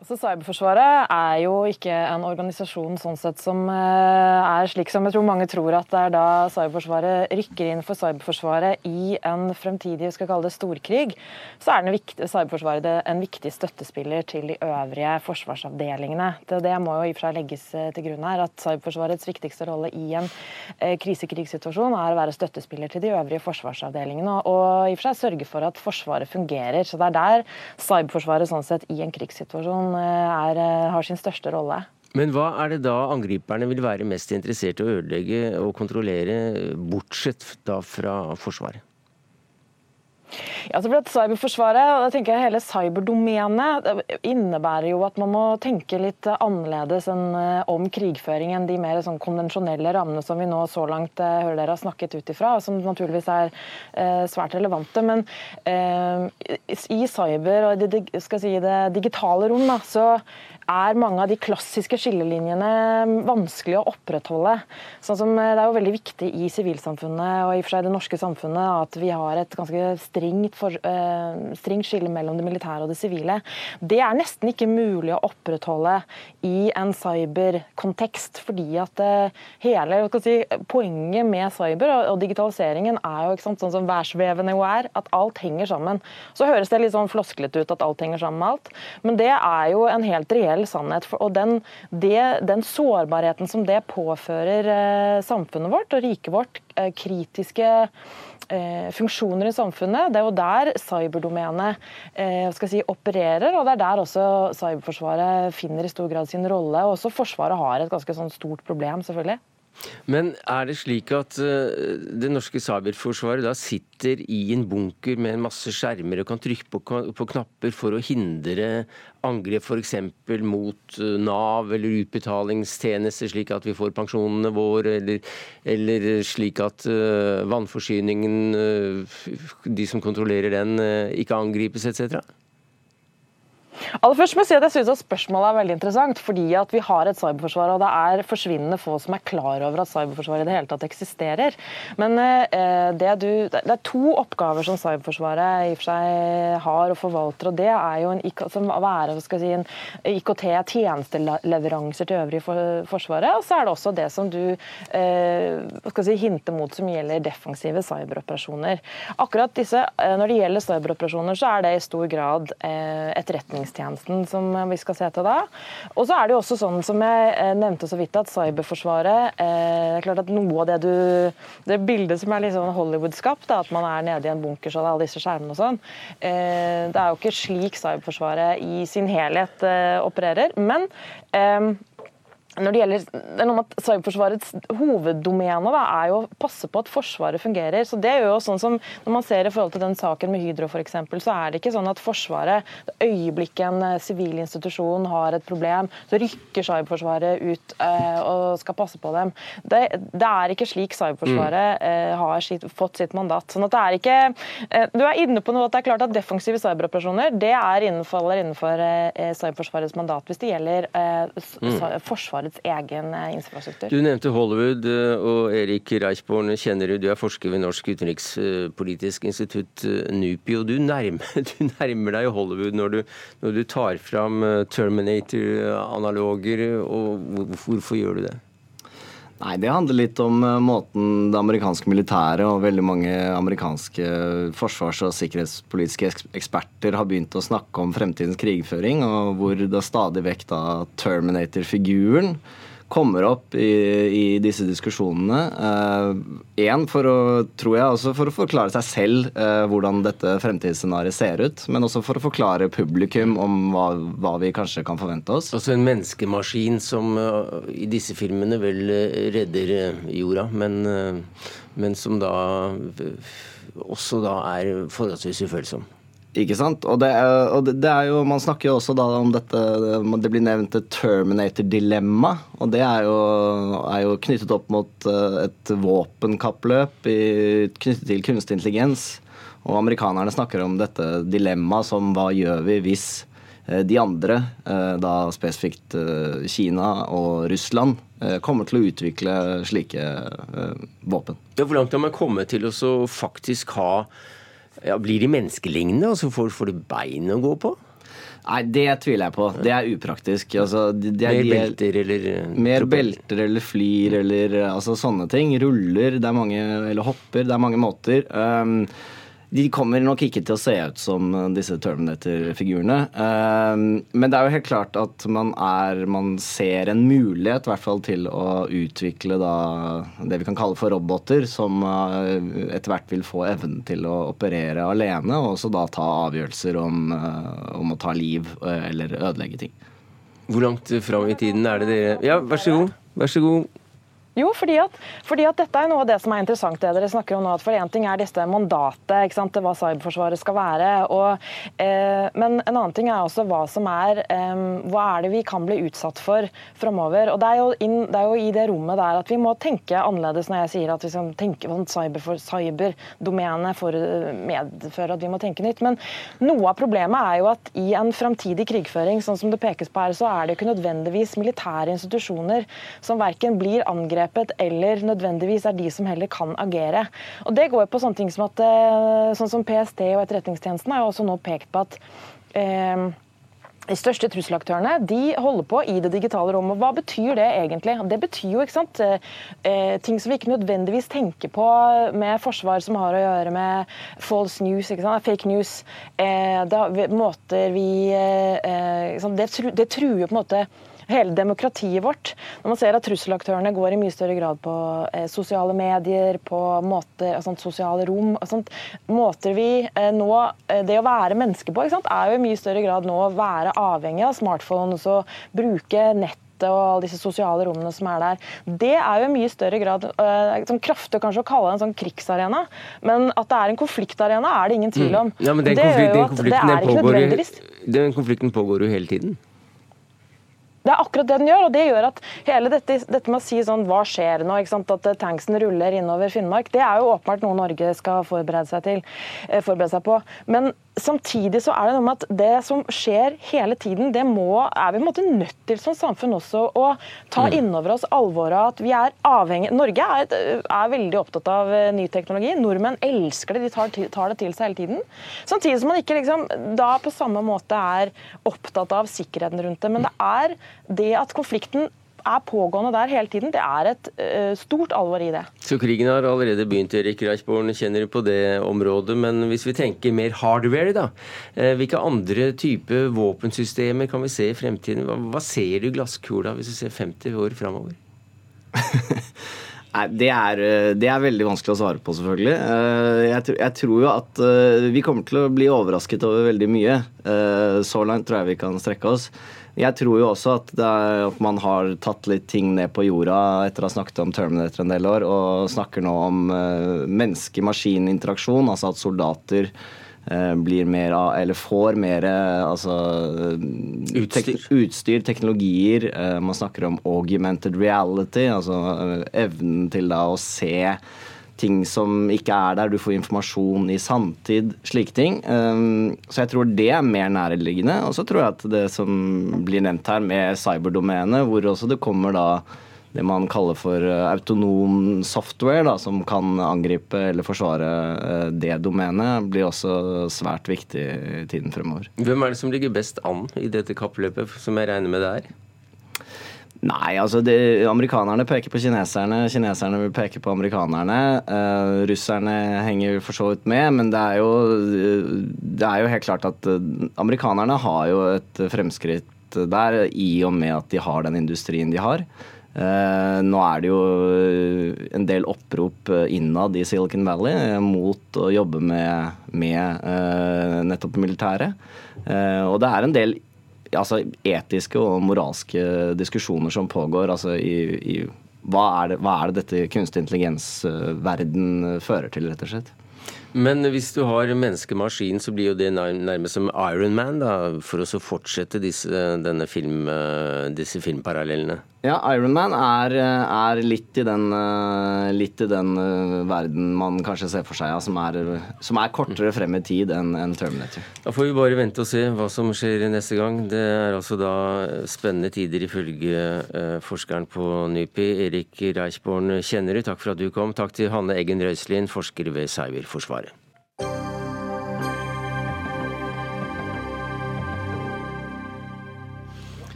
Altså, Cyberforsvaret er jo ikke en organisasjon sånn sett som eh, er slik som jeg tror mange tror at det er da Cyberforsvaret rykker inn for Cyberforsvaret i en fremtidig vi skal kalle det storkrig. Så er viktig, Cyberforsvaret en viktig støttespiller til de øvrige forsvarsavdelingene. Det, det må jo i og for seg legges eh, til grunn her, at Cyberforsvarets viktigste rolle i en eh, krisekrigssituasjon er å være støttespiller til de øvrige forsvarsavdelingene og i og for seg sørge for at Forsvaret fungerer. Så det er der Cyberforsvaret sånn sett i en krigssituasjon er, eh, har sin største rolle.
Men hva er det da angriperne vil være mest interessert i å ødelegge og kontrollere, bortsett da fra Forsvaret?
Ja, så for Cyberforsvaret og da tenker jeg hele cyberdomenet innebærer jo at man må tenke litt annerledes enn eh, om krigføring enn de mer sånn konvensjonelle rammene som vi nå så langt eh, hører dere har snakket ut ifra, som naturligvis er eh, svært relevante. Men eh, i cyber og det, skal si, det digitale rom da, så er mange av de klassiske skillelinjene vanskelig å opprettholde. Sånn som eh, Det er jo veldig viktig i sivilsamfunnet og i og for seg det norske samfunnet at vi har et ganske strengt, for, uh, strengt skille mellom det militære og det sivile. Det er nesten ikke mulig å opprettholde i en cyberkontekst, fordi at uh, hele si, poenget med cyber og, og, digitaliseringen er jo sant, sånn som værsvevende jo er, at alt henger sammen. Så høres det litt sånn flosklete ut at alt henger sammen med alt, men det er jo en helt reell reell sannhet. Og den, det, den sårbarheten som det påfører eh, samfunnet vårt og riket vårt, eh, kritiske eh, funksjoner i samfunnet. Det er jo der cyberdomenet si, opererer, og det er der også Cyberforsvaret finner i stor grad sin rolle. Og også Forsvaret har et ganske sånn stort problem, selvfølgelig.
Men er det slik at uh, det norske cyberforsvaret da sitter i en bunker med en masse skjermer og kan trykke på, knapper for å hindre angrep f.eks. mot uh, Nav eller utbetalingstjenester, slik at vi får pensjonene våre, eller, eller slik at uh, vannforsyningen, de som kontrollerer den, ikke angripes etc.?
Aller først må jeg si at jeg synes at Spørsmålet er veldig interessant, fordi at vi har et cyberforsvar. og Det er forsvinnende få som er klar over at cyberforsvaret i det hele tatt eksisterer. Men eh, det, du, det, er to oppgaver som cyberforsvaret i og for seg har og forvalter. og Det er jo en, si, en IKT-tjenesteleveranser til øvrige for, Forsvaret. Og så er det også det som du eh, si, hinter mot som gjelder defensive cyberoperasjoner. Akkurat disse, eh, Når det gjelder cyberoperasjoner, så er det i stor grad eh, etterretningstjenesten som vi skal se til da. Og så er det jo også sånn som jeg eh, nevnte så vidt, at Cyberforsvaret eh, det er klart at noe av det du Det bildet som er litt sånn Hollywood-skapt, at man er nede i en bunker så det er alle disse skjermene og sånn, det er jo ikke slik Cyberforsvaret i sin helhet opererer. Men når det gjelder det er noe med at Cyberforsvarets hoveddomene da, er jo å passe på at Forsvaret fungerer. så det er jo sånn som Når man ser i forhold til den saken med Hydro for eksempel, så er det ikke sånn at Forsvaret, det øyeblikket en eh, sivil institusjon har et problem, så rykker Cyberforsvaret ut eh, og skal passe på dem. Det, det er ikke slik Cyberforsvaret mm. eh, har sitt, fått sitt mandat. sånn at det er ikke, eh, Du er inne på noe at det er klart at defensive cyberoperasjoner det er innenfor, innenfor eh, Cyberforsvarets mandat hvis det gjelder eh, mm. Forsvarets egen eh, infrastruktur.
Du nevnte Hollywood, eh, og Erik Reichborn kjenner du. Du er forsker ved Norsk utenrikspolitisk institutt, eh, NUPI. og Du nærmer, du nærmer deg Hollywood når du, når du tar fram Terminator-analoger. og Hvorfor gjør du det?
Nei, Det handler litt om måten det amerikanske militæret og veldig mange amerikanske forsvars- og sikkerhetspolitiske eksperter har begynt å snakke om fremtidens krigføring, og hvor det stadig vekk da Terminator-figuren kommer opp i, i disse diskusjonene. Én uh, for å, tror jeg, også for å forklare seg selv eh, hvordan dette fremtidsscenarioet ser ut. Men også for å forklare publikum om hva, hva vi kanskje kan forvente oss.
Altså en menneskemaskin som uh, i disse filmene vel redder jorda, men, men som da også da er forholdsvis ufølsom.
Ikke sant? Og, det er, og det er, jo, Man snakker jo også da om dette Det blir nevnt et Terminator-dilemma. Og det er jo, er jo, knyttet opp mot eh, et våpenkappløp i, knyttet til kunstig intelligens. Og amerikanerne snakker om dette dilemmaet som hva gjør vi hvis eh, de andre, eh, da spesifikt Kina og Russland, kommer til å utvikle slike våpen.
Ja, hvor langt har man kommet til å faktisk ha ja, Blir de menneskelignende? Altså får, får de bein å gå på?
Nei, det tviler jeg på. Det er upraktisk. Altså,
de, de, mer belter eller
eh, Mer belter eller flyr eller altså, sånne ting. Ruller, det er mange, eller hopper. Det er mange måter. Um, de kommer nok ikke til å se ut som disse Terminator-figurene. Ehm, men det er jo helt klart at man, er, man ser en mulighet i hvert fall til å utvikle da, det vi kan kalle for roboter, som eh, etter hvert vil få evnen til å operere alene, og også da ta avgjørelser om, eh, om å ta liv eh, eller ødelegge ting.
Hvor langt fram i tiden er det dere Ja, vær så god. Vær så god.
Jo, fordi at, fordi at, dette er noe av det som er interessant, det dere snakker om nå. at For én ting er dette mandatet ikke sant, til hva Cyberforsvaret skal være. Og, eh, men en annen ting er også hva som er eh, Hva er det vi kan bli utsatt for framover. Og det er, inn, det er, jo i det rommet der at vi må tenke annerledes når jeg sier at vi skal tenke på cyber cyberdomenet for medfører at vi må tenke nytt. Men noe av problemet er jo at i en framtidig krigføring, sånn som det pekes på her, så er det ikke nødvendigvis militære institusjoner som verken blir angrepet angrepet, eller nødvendigvis er de som heller kan agere. Og Det går på sånne ting som at eh, sånn som PST og Etterretningstjenesten har jo også nå pekt på at eh, de største trusselaktørene de holder på i det digitale rommet. Hva betyr det egentlig? Det betyr jo ikke sant, eh, ting som vi ikke nødvendigvis tenker på med forsvar som har å gjøre med false news, fake news. Eh, det, måter vi, eh, det truer på en måte hele demokratiet vårt. Når man ser at trusselaktørene går i mye større grad på eh, sosiale medier, på måter, altså, sosiale rom altså, Måter vi eh, nå eh, Det å være menneske på sant, er jo i mye større grad nå å være avhengig av smartphones og bruke nett og alle disse sosiale rommene som er der. Det er jo i mye større grad sånn kraftig kanskje å kalle det en sånn krigsarena, men at det er en konfliktarena, er det ingen tvil om.
Mm. Ja, men den, konflik den, konflikten, den, pågår, den konflikten pågår jo hele tiden.
Det er akkurat det den gjør. og det gjør at hele dette, dette med å si sånn, hva skjer nå, ikke sant? at eh, tanksen ruller innover Finnmark, det er jo åpenbart noe Norge skal forberede seg, til, eh, forberede seg på. Men samtidig så er det noe med at det som skjer hele tiden, det må, er vi måte nødt til som samfunn også å ta mm. innover oss alvoret at vi er avhengig Norge er, er, veldig opptatt av eh, ny teknologi. Nordmenn elsker det, de tar, tar, det til seg hele tiden. Samtidig som man ikke liksom, da på samme måte er opptatt av sikkerheten rundt det. Men det er det at konflikten er pågående der hele tiden. Det er et uh, stort alvor i det.
Så krigen har allerede begynt, Erik Reichborn kjenner på det området. Men hvis vi tenker mer hardware, da. Uh, hvilke andre type våpensystemer kan vi se i fremtiden? Hva, hva ser du i glasskula hvis du ser 50 år framover?
Nei, det er, eh, det er, veldig vanskelig å svare på, selvfølgelig. Jeg, jeg, tror jo at vi kommer til å bli overrasket over veldig mye. Så langt tror jeg vi kan strekke oss. Jeg tror jo også at, er, at, man har tatt litt ting ned på jorda etter å ha snakket om Terminator en del år, og snakker nå om uh, menneske-maskin-interaksjon, altså at soldater uh, blir mer av, eller får mer altså,
utstyr.
Tek utstyr, teknologier. Uh, man snakker om augmented reality, altså evnen til da å se ting som ikke er der, du får informasjon i sanntid, slike ting. Um, så jeg tror det er mer nærliggende. Og så tror jeg at det som blir nevnt her med cyberdomenet, hvor også det kommer da det man kaller for uh, autonom software, da, som kan angripe eller forsvare uh, det domenet, blir også svært viktig i tiden fremover.
Hvem er det som ligger best an i dette kappløpet, som jeg regner med det er?
Nei, altså de, amerikanerne peker på kineserne, kineserne vil peke på amerikanerne. Uh, russerne henger for så vidt med, men det er, jo, det er jo helt klart at uh, amerikanerne har jo et fremskritt der i og med at de har den industrien de har. Uh, nå er det jo en del opprop innad i Silicon Valley mot å jobbe med, med nettopp militæret. og det er en del altså, etiske og moralske diskusjoner som pågår. altså i, i hva, er det, hva er det dette kunstig intelligens-verden fører til, rett og slett?
Men hvis du har menneskemaskin, så blir jo det nærmest som Iron Man, da, for å fortsette disse, film, disse filmparallellene?
Ja, Iron Man er, er litt, i den, litt, i den, verden man kanskje ser for seg, ja, som, er, som, er, kortere frem i tid enn en Terminator.
Da får vi bare vente og se hva som skjer neste gang. Det er altså da spennende tider ifølge uh, forskeren på NYPI, Erik Reichborn Kjennerud. Takk for at du kom. Takk til Hanne Eggen Røiselin, forsker ved Cyberforsvaret.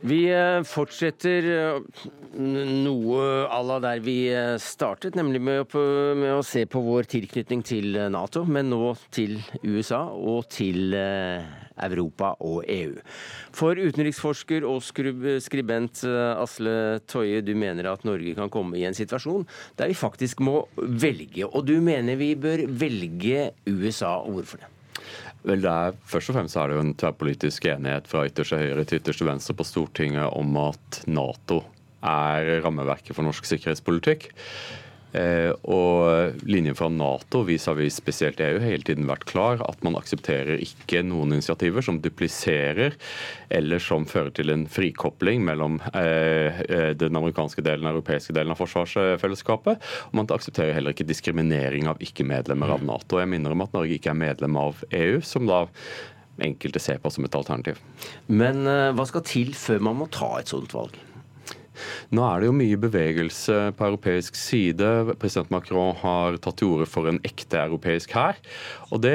Vi eh, fortsetter eh, noe à la der vi eh, startet, nemlig med å, med å, se på vår tilknytning til Nato, men nå til USA og til Europa og EU. For utenriksforsker og skribent Asle Toje, du mener at Norge kan komme i en situasjon der vi faktisk må velge. Og du mener vi bør velge USA. Hvorfor det?
Vel, er, Først og fremst er det jo en tverrpolitisk enighet fra ytterste høyre til ytterste venstre på Stortinget om at Nato er rammeverket for norsk sikkerhetspolitikk. Eh, og linjen fra Nato vis-à-vis spesielt EU har hele tiden vært klar. At man aksepterer ikke noen initiativer som dupliserer eller som fører til en frikopling mellom eh, eh, den amerikanske delen og den europeiske delen av forsvarsfellesskapet. Og man aksepterer heller ikke diskriminering av ikke-medlemmer av Nato. Jeg minner om at Norge ikke er medlem av EU, som da enkelte ser på som et alternativ.
Men hva skal til før man må ta et sånt valg?
Nå er det jo mye bevegelse på europeisk side. President Macron har tatt til orde for en ekte europeisk hær. Og det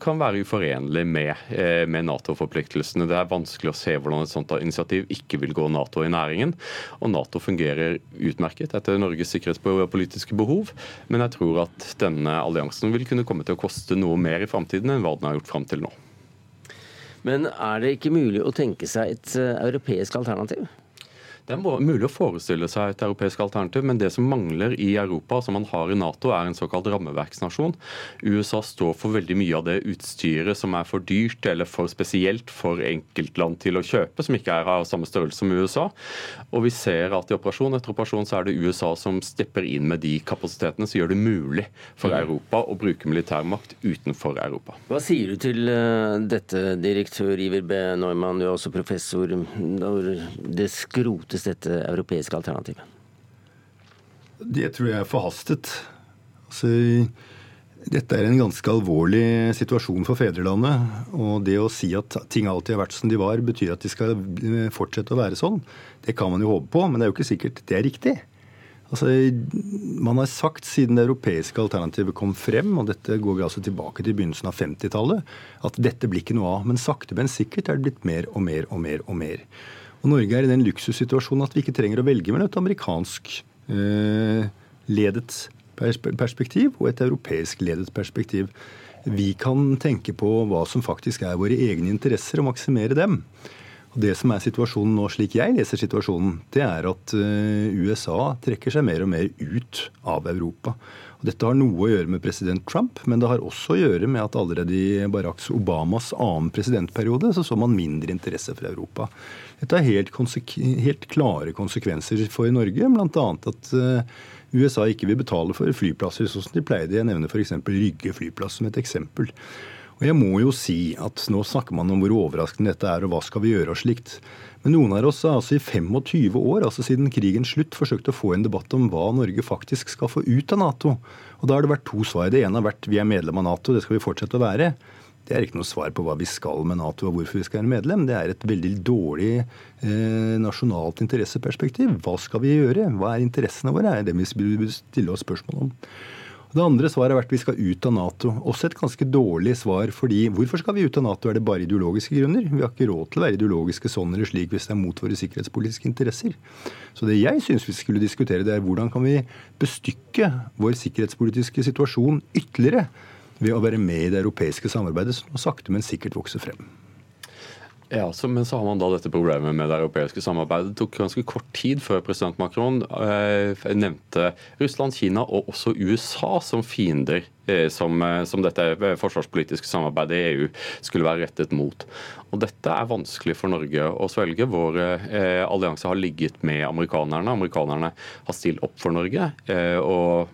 kan være uforenlig med, eh, med Nato-forpliktelsene. Det er vanskelig å se hvordan et sånt initiativ ikke vil gå Nato i næringen. Og Nato fungerer utmerket etter Norges sikkerhetspolitiske behov. Men jeg tror at denne alliansen vil kunne komme til å koste noe mer i framtiden enn hva den har gjort fram til nå.
Men er det ikke mulig å tenke seg et eh, europeisk alternativ?
Det er mulig å forestille seg et europeisk alternativ, men det som mangler i Europa, som man har i Nato, er en såkalt rammeverksnasjon. USA står for veldig mye av det utstyret som er for dyrt eller for spesielt for enkeltland til å kjøpe, som ikke er av samme størrelse som USA. Og vi ser at i operasjon etter operasjon så er det USA som stepper inn med de kapasitetene som gjør det mulig for mm. Europa å bruke militærmakt utenfor Europa.
Hva sier du til eh, dette, direktør Iver B. Neumann, du er også professor, når det skrotes faktisk dette europeiske alternativet?
Det tror jeg er forhastet. Altså, Dette er en ganske alvorlig situasjon for fedrelandet. Og det å si at ting alltid har vært som de var, betyr at de skal fortsette å være sånn. Det kan man jo håpe på, men det er jo ikke sikkert det er riktig. Altså, man har sagt siden det europeiske alternativet kom frem, og dette går vi altså tilbake til begynnelsen av 50-tallet, at dette blir ikke noe av. Men sakte, men sikkert er det blitt mer og mer og mer og mer. Og Norge er i den luksussituasjonen at vi ikke trenger å velge mellom et amerikansk eh, ledet perspektiv og et europeisk ledet perspektiv. Vi kan tenke på hva som faktisk er våre egne interesser, og maksimere dem. Og Det som er situasjonen nå, slik jeg leser situasjonen, det er at eh, USA trekker seg mer og mer ut av Europa. Dette har noe å gjøre med president Trump, men det har også å gjøre med at allerede i Barack Obamas annen presidentperiode så så man mindre interesse for Europa. Dette har helt, helt klare konsekvenser for Norge, bl.a. at eh, USA ikke vil betale for flyplasser sånn som de pleide. Jeg nevner f.eks. Rygge flyplass som et eksempel. Og jeg må jo si at Nå snakker man om hvor overraskende dette er, og hva skal vi gjøre og slikt. Men noen av oss har altså i 25 år, altså siden krigens slutt, forsøkt å få en debatt om hva Norge faktisk skal få ut av Nato. Og Da har det vært to svar. Det ene har vært vi er medlem av Nato, det skal vi fortsette å være. Det er ikke noe svar på hva vi skal med Nato og hvorfor vi skal være medlem. Det er et veldig dårlig eh, nasjonalt interesseperspektiv. Hva skal vi gjøre? Hva er interessene våre? Det er det vi burde stille oss spørsmål om. Det andre svaret har vært at vi skal ut av Nato. Også et ganske dårlig svar. fordi Hvorfor skal vi ut av Nato? Er det bare ideologiske grunner? Vi har ikke råd til å være ideologiske sånn eller slik hvis det er mot våre sikkerhetspolitiske interesser. Så det jeg syns vi skulle diskutere, det er hvordan kan vi bestykke vår sikkerhetspolitiske situasjon ytterligere ved å være med i det europeiske samarbeidet som sakte, men sikkert vokser frem.
Ja, så, Men så har man da dette problemet med det europeiske samarbeidet. Det tok ganske kort tid før president Macron eh, nevnte Russland, Kina og også USA som fiender eh, som, eh, som, dette forsvarspolitiske samarbeidet i EU skulle være rettet mot. Og Dette er vanskelig for Norge å svelge. Vår eh, allianse har ligget med amerikanerne. Amerikanerne har stilt opp for Norge. Eh, og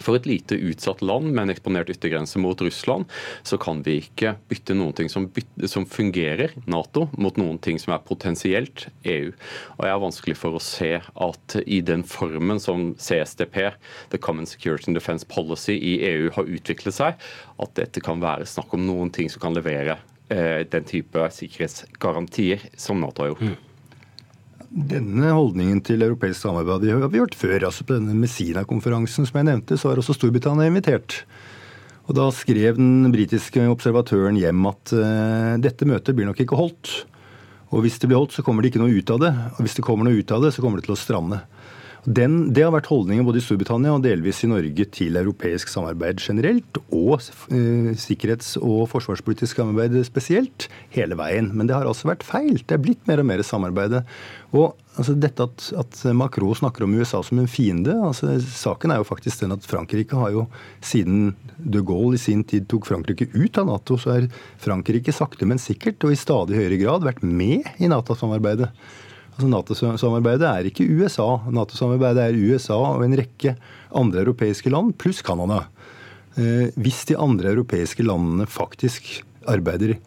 for et lite utsatt land med en eksponert yttergrense mot Russland, så kan vi ikke bytte noen ting som, bytte, som, fungerer, Nato, mot noen ting som er potensielt EU. Og Jeg er vanskelig for å se at i den formen som CSDP, The Common Security and Defence Policy i EU, har utviklet seg, at dette kan være snakk om noen ting som kan levere eh, den type sikkerhetsgarantier som Nato har gjort. Mm.
Denne holdningen til europeisk samarbeid har vi hørt før. altså På denne Messina-konferansen som jeg nevnte, så har også Storbritannia invitert. Og Da skrev den britiske observatøren hjem at uh, dette møtet blir nok ikke holdt. Og hvis det blir holdt, så kommer det ikke noe ut av det. Og hvis det kommer noe ut av det, så kommer det til å strande. Den, det har vært holdningen både i Storbritannia og delvis i Norge til europeisk samarbeid generelt, og eh, sikkerhets- og forsvarspolitisk samarbeid spesielt, hele veien. Men det har altså vært feil. Det er blitt mer og mer samarbeid. Og altså, dette at, at, Macron snakker om USA som en fiende altså, Saken er jo faktisk den at Frankrike har jo siden de Gaulle i sin tid tok Frankrike ut av Nato, så er Frankrike sakte, men sikkert og i stadig høyere grad vært med i Nato-samarbeidet. Altså Nato-samarbeidet er ikke USA. Nato-samarbeidet er USA og en rekke andre europeiske land, pluss Canada. Eh, hvis de andre europeiske landene faktisk arbeider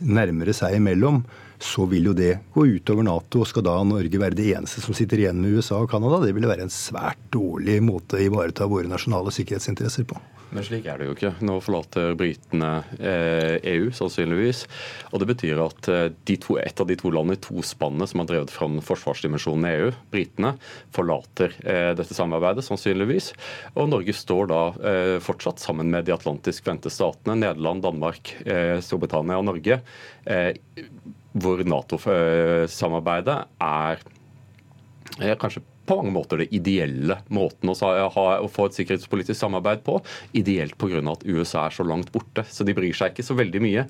nærmere seg imellom, så vil jo det gå utover Nato. og Skal da Norge være det eneste som sitter igjen med USA og Canada? Det ville være en svært dårlig måte å ivareta våre nasjonale sikkerhetsinteresser på.
Men slik er det jo ikke. Nå forlater britene eh, EU, sannsynligvis. Og det betyr at de to, et av de to landene i to spannet som har drevet fram forsvarsdimensjonen i EU, britene, forlater eh, dette samarbeidet, sannsynligvis. Og Norge står da eh, fortsatt sammen med de atlantisk vendte statene, Nederland, Danmark, eh, Storbritannia og Norge, eh, hvor Nato-samarbeidet er kanskje på mange måter det ideelle måten å, få et sikkerhetspolitisk samarbeid på. Ideelt pga. at USA er så langt borte. Så de bryr seg ikke så veldig mye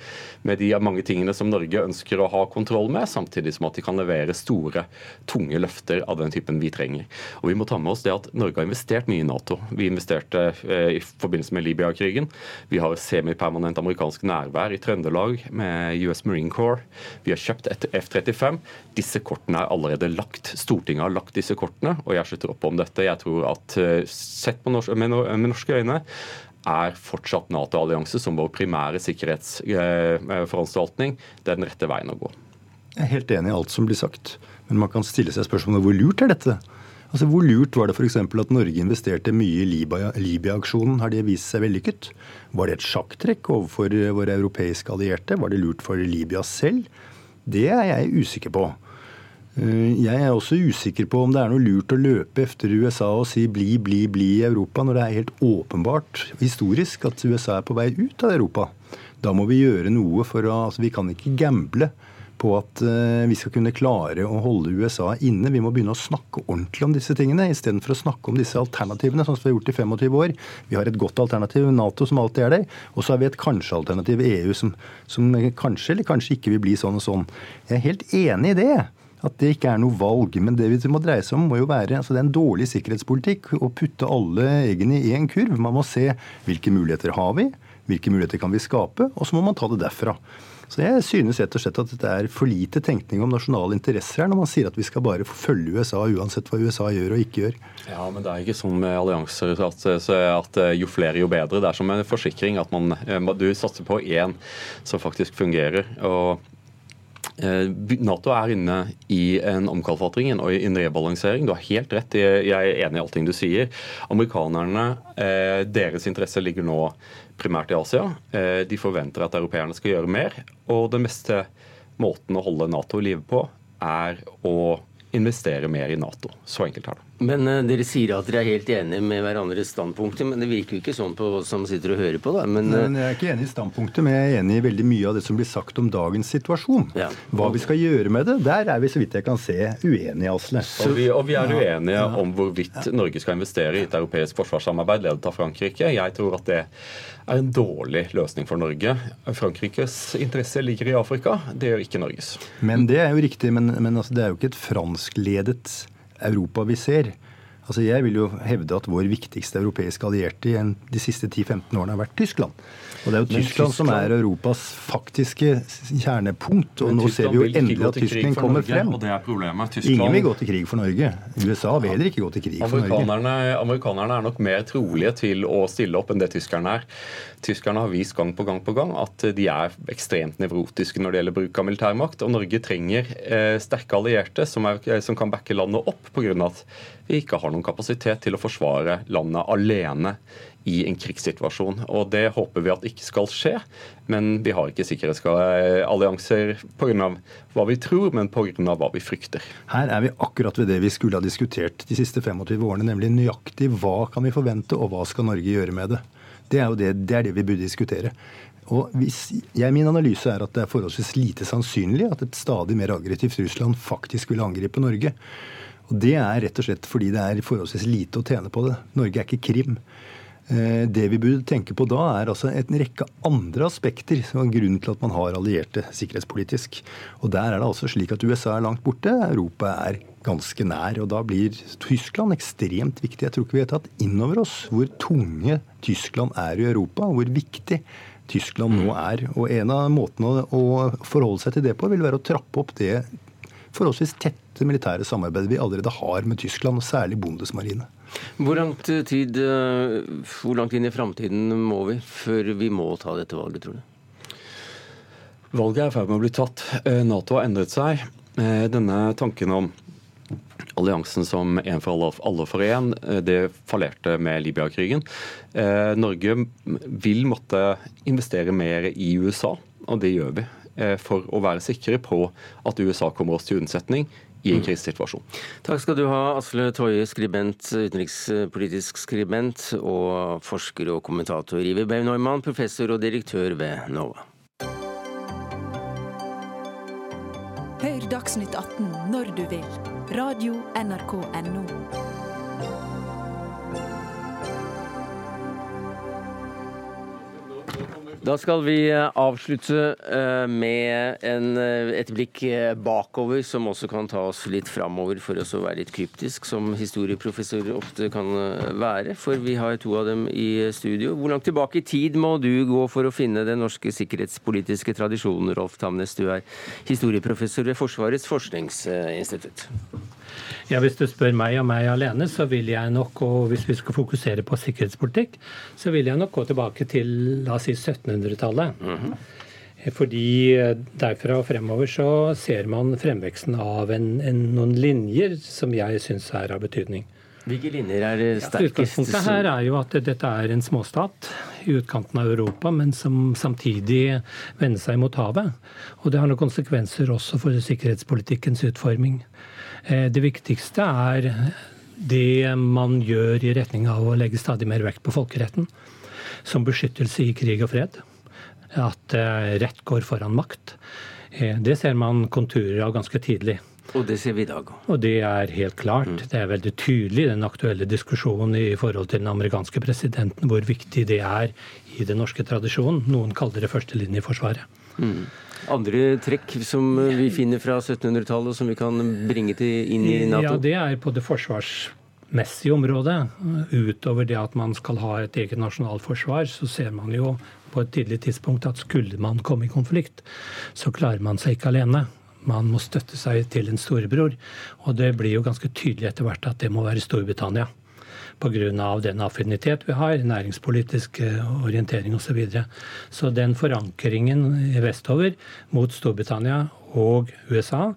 med de mange tingene som Norge ønsker å ha kontroll med, samtidig som at de kan levere store, tunge løfter av den typen vi trenger. Og Vi må ta med oss det at Norge har investert mye i Nato. Vi investerte eh, i forbindelse med Libya-krigen. Vi har semipermanent amerikansk nærvær i Trøndelag med US Marine Corps. Vi har kjøpt et F-35. Disse kortene er allerede lagt. Stortinget har lagt disse kortene partene, og jeg slutter opp om dette. Jeg tror at eh, sett norsk, med, med norske øyne er fortsatt Nato-allianse som vår primære sikkerhetsforanstaltning den rette veien å gå.
Jeg er helt enig i alt som blir sagt, men man kan stille seg spørsmålet hvor lurt er dette? Altså, Hvor lurt var det f.eks. at Norge investerte mye i Libya-aksjonen? Har det vist seg vellykket? Var det et sjakktrekk overfor våre europeiske allierte? Var det lurt for Libya selv? Det er jeg usikker på. Eh, jeg er også usikker på om det er noe lurt å løpe etter USA og si bli, bli, bli i Europa, når det er helt åpenbart historisk at USA er på vei ut av Europa. Da må vi gjøre noe for å altså Vi kan ikke gamble på at eh, vi skal kunne klare å holde USA inne. Vi må begynne å snakke ordentlig om disse tingene, istedenfor å snakke om disse alternativene, sånn som vi har gjort i 25 år. Vi har et godt alternativ, Nato, som alltid er der. Og så har vi et kanskje-alternativ, EU, som, som kanskje eller kanskje ikke vil bli sånn og sånn. Jeg er helt enig i det at det ikke er noe valg. Men det vi må dreie seg om, må jo være altså det er en dårlig sikkerhetspolitikk å putte alle eggene i én kurv. Man må se hvilke muligheter har vi, hvilke muligheter kan vi skape, og så må man ta det derfra. Så jeg synes rett og slett at det er for lite tenkning om nasjonale interesser her, når man sier at vi skal bare følge USA uansett hva USA gjør og ikke gjør.
Ja, men det er ikke sånn med allianser at, at jo flere, jo bedre. Det er som en forsikring at man, du satser på én som faktisk fungerer. og eh, Nato er inne i en omkalfatring og en rebalansering. Du har helt rett, jeg er enig i allting du sier. Amerikanerne, eh, deres interesse ligger nå primært i Asia. Eh, de forventer at europeerne skal gjøre mer. Og den beste måten å holde Nato i live på, er å investere mer i Nato. Så enkelt er det.
Men uh, Dere sier at dere er helt enige med hverandres standpunkter, men det virker jo ikke sånn på oss som sitter og hører på. da.
Men, uh... Jeg er ikke enig i standpunktet, men jeg er enig i veldig mye av det som blir sagt om dagens situasjon. Ja. Hva vi skal gjøre med det, der er vi så vidt jeg kan se uenige, Asle.
Og vi, og vi er uenige ja. om hvorvidt Norge skal investere i et europeisk forsvarssamarbeid ledet av Frankrike. Jeg tror at det er en dårlig løsning for Norge. Frankrikes interesse ligger i Afrika, det gjør ikke Norges.
Men det er jo riktig, men, men altså, det er jo ikke et franskledet Europa vi ser. Altså Jeg vil jo hevde at vår viktigste europeiske allierte de siste 10-15 årene har vært Tyskland. Og det er jo Tyskland, Tyskland, som er Europas faktiske kjernepunkt. Og nå ser vi jo endelig at Tyskland kommer frem.
Og det er problemet.
Tyskland... Ingen vil gå til krig for Norge. USA vil heller ikke gå til krig for
Norge. Amerikanerne er nok mer trolige til å stille opp enn det tyskerne er. Tyskerne har vist gang på gang på gang at de er ekstremt nevrotiske når det gjelder bruk av militærmakt. Og Norge trenger eh, sterke allierte som, er, som kan backe landet opp pga. at vi ikke har noen kapasitet til å forsvare landet alene i en krigssituasjon. Og Det håper vi at ikke skal skje, men vi har ikke sikkerhetsallianser pga. hva vi tror, men pga. hva vi frykter.
Her er vi akkurat ved det vi skulle ha diskutert de siste 25 årene, nemlig nøyaktig hva kan vi forvente, og hva skal Norge gjøre med det. Det er jo det, det, er det vi burde diskutere. Og hvis, jeg, Min analyse er at det er forholdsvis lite sannsynlig at et stadig mer aggressivt Russland faktisk vil angripe Norge. Og Det er rett og slett fordi det er forholdsvis lite å tjene på det. Norge er ikke Krim. Eh, det vi burde tenke på da, er altså en rekke andre aspekter som er grunnen til at man har allierte sikkerhetspolitisk. Og Der er det altså slik at USA er langt borte, Europa er ganske nær. og Da blir Tyskland ekstremt viktig. Jeg tror ikke vi har tatt inn over oss hvor tunge Tyskland er i Europa, hvor viktig Tyskland nå er. Og En av måtene å forholde seg til det på, vil være å trappe opp det forholdsvis tette militære samarbeidet vi allerede har med Tyskland, og særlig Bundesmarine.
Hvor langt tid, eh, hvor langt inn i framtiden må vi før vi må ta dette valget, tror du?
Valget er i ferd med å bli tatt. Eh, Nato har endret seg. Eh, denne tanken om alliansen som en for alle, alle for én, det fallerte med Libya-krigen. Norge vil måtte investere mer i USA, og det gjør vi. For å være sikre på at USA kommer oss til unnsetning i en krisesituasjon.
Takk skal du ha, Asle Toje, skribent, utenrikspolitisk skribent og forsker og kommentator. Iver Bev Neumann, professor og direktør ved NOVA.
Hør Dagsnytt 18 når du vil. Radio NRK Radio.nrk.no.
Da skal vi eh, avslutte eh, med en, eh, et blikk bakover, som også kan ta oss litt framover, for oss å være litt kryptisk, som historieprofessorer ofte kan være. For vi har to av dem i studio. Hvor langt tilbake i tid må du gå for å finne den norske sikkerhetspolitiske tradisjonen, Rolf Tamnes? Du er historieprofessor ved Forsvarets forskningsinstitutt.
Ja, Hvis du spør meg og meg alene, så vil jeg nok, og hvis vi skal fokusere på sikkerhetspolitikk, så vil jeg nok gå tilbake til la oss si 1700-tallet. Mm -hmm. Fordi derfra og fremover så ser man fremveksten av en, en, noen linjer som jeg syns er av betydning.
Hvilke linjer er sterkest?
Utgangspunktet her er jo at dette er en småstat i utkanten av Europa, men som samtidig vender seg mot havet. Og det har noen konsekvenser også for sikkerhetspolitikkens utforming. Eh, det viktigste er det man gjør i retning av å legge stadig mer vekt på folkeretten som beskyttelse i krig og fred. At eh, rett går foran makt. Eh, det ser man konturer av ganske tidlig.
Og det ser vi i dag
Og det er helt klart. Mm. Det er veldig tydelig i den aktuelle diskusjonen i forhold til den amerikanske presidenten hvor viktig det er i den norske tradisjonen. Noen kaller det førstelinjeforsvaret. Mm.
Andre trekk som vi finner fra 1700-tallet som vi kan bringe til inn i Nato?
Ja, Det er på det forsvarsmessige området. Utover det at man skal ha et eget nasjonalforsvar, så ser man jo på et tidlig tidspunkt at skulle man komme i konflikt, så klarer man seg ikke alene man må støtte seg til en storebror. Og det blir jo ganske tydelig etter hvert at det må være Storbritannia. Pga. den affinitet vi har, næringspolitisk eh, orientering osv. Så, videre. så den forankringen vestover mot Storbritannia og USA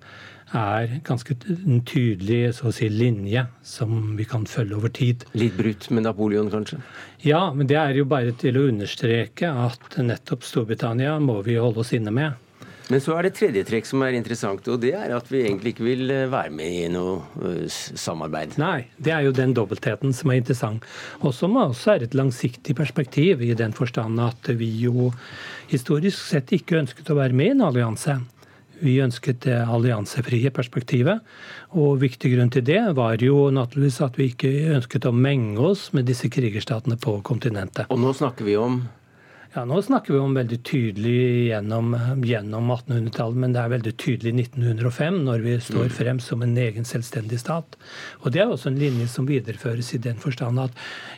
er ganske en tydelig si, linje som vi kan følge over tid.
Litt brutt med Napoleon, kanskje?
Ja, men det er jo bare til å understreke at nettopp Storbritannia må vi holde oss inne med.
Men så er det tredje trekk som er interessant, og det er at vi egentlig ikke vil eh, være med i noe eh, samarbeid.
Nei, det er jo den dobbeltheten som er interessant. Og som også er et langsiktig perspektiv, i den forstand at vi jo historisk sett ikke ønsket å være med i en allianse. Vi ønsket det alliansefrie perspektivet. Og viktig grunn til det var jo naturligvis at vi ikke ønsket å menge oss med disse krigerstatene på kontinentet.
Og nå snakker vi om
ja, Nå snakker vi om veldig tydelig gjennom, gjennom 1800-tallet, men det er veldig tydelig i 1905, når vi står mm. frem som en egen selvstendig stat. Og Det er også en linje som videreføres i den forstand at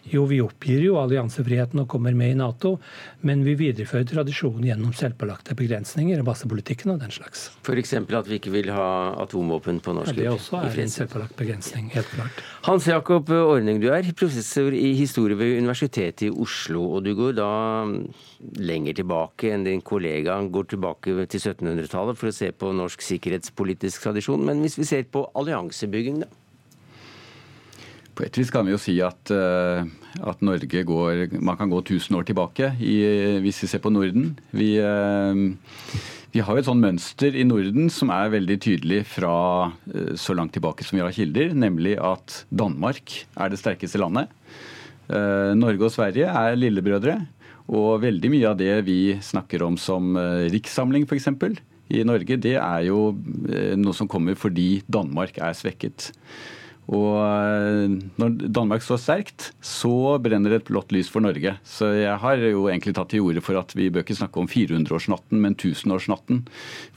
jo, vi oppgir jo alliansefriheten og kommer med i Nato, men vi viderefører tradisjonen gjennom selvpålagte begrensninger, basepolitikken og den slags.
F.eks. at vi ikke vil ha atomvåpen på norsk
jord? Ja, det også er en selvpålagt begrensning, helt klart.
Hans Jakob Ordning, du er professor i historie ved Universitetet i Oslo, og du går da lenger tilbake enn din kollega. Går tilbake til 1700-tallet for å se på norsk sikkerhetspolitisk tradisjon. Men hvis vi ser på alliansebygging, da?
På et vis kan vi jo si at, uh, at Norge går Man kan gå 1000 år tilbake i, hvis vi ser på Norden. Vi, uh, vi har jo et sånn mønster i Norden som er veldig tydelig fra uh, så langt tilbake som vi har kilder, nemlig at Danmark er det sterkeste landet. Norge og Sverige er lillebrødre. Og veldig mye av det vi snakker om som eh, rikssamling f.eks. i Norge, det er jo eh, noe som kommer fordi Danmark er svekket. Og eh, når Danmark står sterkt, så brenner et blått lys for Norge. Så jeg har jo egentlig tatt til orde for at vi bør ikke snakke om 400-årsnatten, men 1000-årsnatten.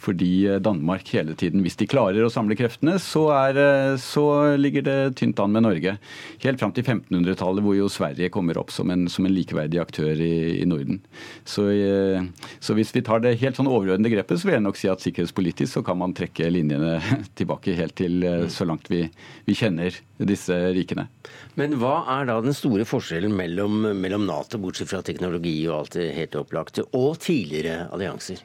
Fordi eh, Danmark hele tiden, hvis de klarer å samle kreftene, så, er, eh, så ligger det tynt an med Norge. Helt fram til 1500-tallet, hvor jo Sverige kommer opp som en, som en likeverdig aktør i, i Norden. Så, så, hvis vi tar det helt sånn overordnede grepet, så vil jeg nok si at sikkerhetspolitisk så kan man trekke linjene tilbake helt til så langt vi, vi kjenner kjenner disse rikene.
Men hva er da den store forskjellen mellom, mellom Nato, bortsett fra teknologi og alt det helt opplagte, og tidligere allianser?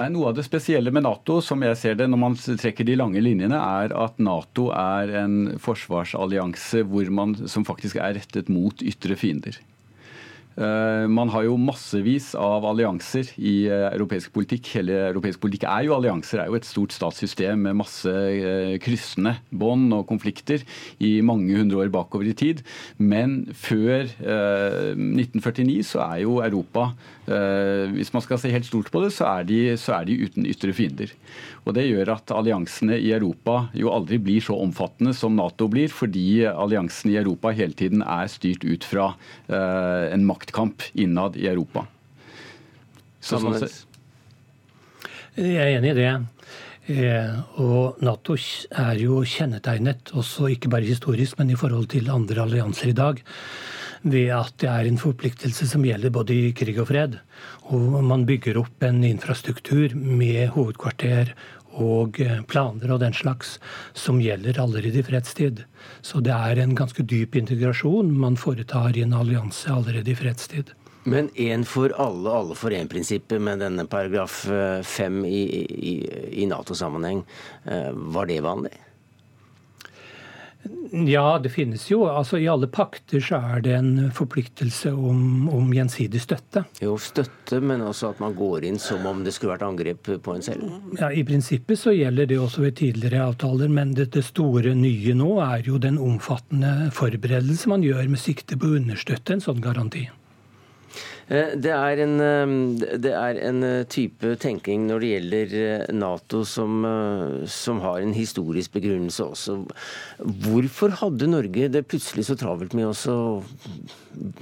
Nei, Noe av det spesielle med Nato, som jeg ser det når man trekker de lange linjene, er at Nato er en forsvarsallianse man, som faktisk er rettet mot ytre fiender. Eh, man har jo massevis av allianser i eh, europeisk politikk. Hele europeisk politikk er jo allianser, er jo et stort statssystem med masse eh, kryssende bånd og konflikter i mange hundre år bakover i tid. Men før 1949 så er jo Europa Hvis man skal se helt stort på det, så er de, så er de uten ytre fiender. Og Det gjør at alliansene i Europa jo aldri blir så omfattende som Nato blir, fordi alliansene i Europa hele tiden er styrt ut fra en maktkamp innad i Europa.
Så, sånn jeg er enig i det. Eh, og Nato er jo kjennetegnet, også ikke bare historisk, men i forhold til andre allianser i dag, ved at det er en forpliktelse som gjelder både i krig og fred. Og man bygger opp en infrastruktur med hovedkvarter og eh, planer og den slags som gjelder allerede i fredstid. Så det er en ganske dyp integrasjon man foretar i en allianse allerede i fredstid.
Men én for alle, alle for én-prinsippet med denne paragraf fem i, i, i Nato-sammenheng, var det vanlig?
Ja, det finnes jo. Altså I alle pakter så er det en forpliktelse om, om, gjensidig støtte.
Jo, støtte, men også at man går inn som om det skulle vært angrep på en selv?
Ja, I prinsippet så gjelder det også ved tidligere avtaler, men det, det store nye nå er jo den omfattende forberedelse man gjør med sikte på å understøtte en sånn garanti.
Eh, det er, en, eh, det er en eh, type tenking når det gjelder Nato som, som, har en historisk begrunnelse også. Hvorfor hadde Norge det plutselig så travelt med å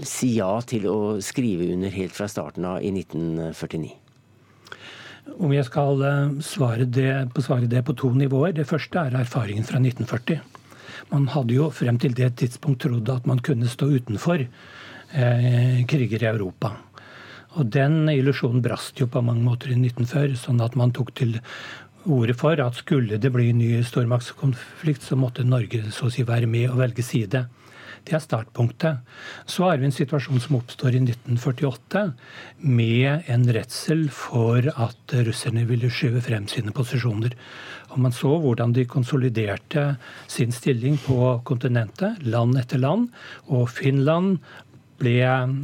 si ja til å skrive under helt fra starten av i 1949?
Om jeg skal svare det, svare det på to nivåer. Det første er erfaringen fra 1940. Man hadde jo frem til det tidspunkt trodd at man kunne stå utenfor kriger i Europa. Og den illusjonen brast jo på mange måter i 1940, sånn at man tok til orde for at skulle det bli ny stormaktskonflikt, så måtte Norge så å si være med og velge side. Det er startpunktet. Så har vi en situasjon som oppstår i 1948 med en redsel for at russerne ville skyve frem sine posisjoner. Og Man så hvordan de konsoliderte sin stilling på kontinentet, land etter land. Og Finland ble,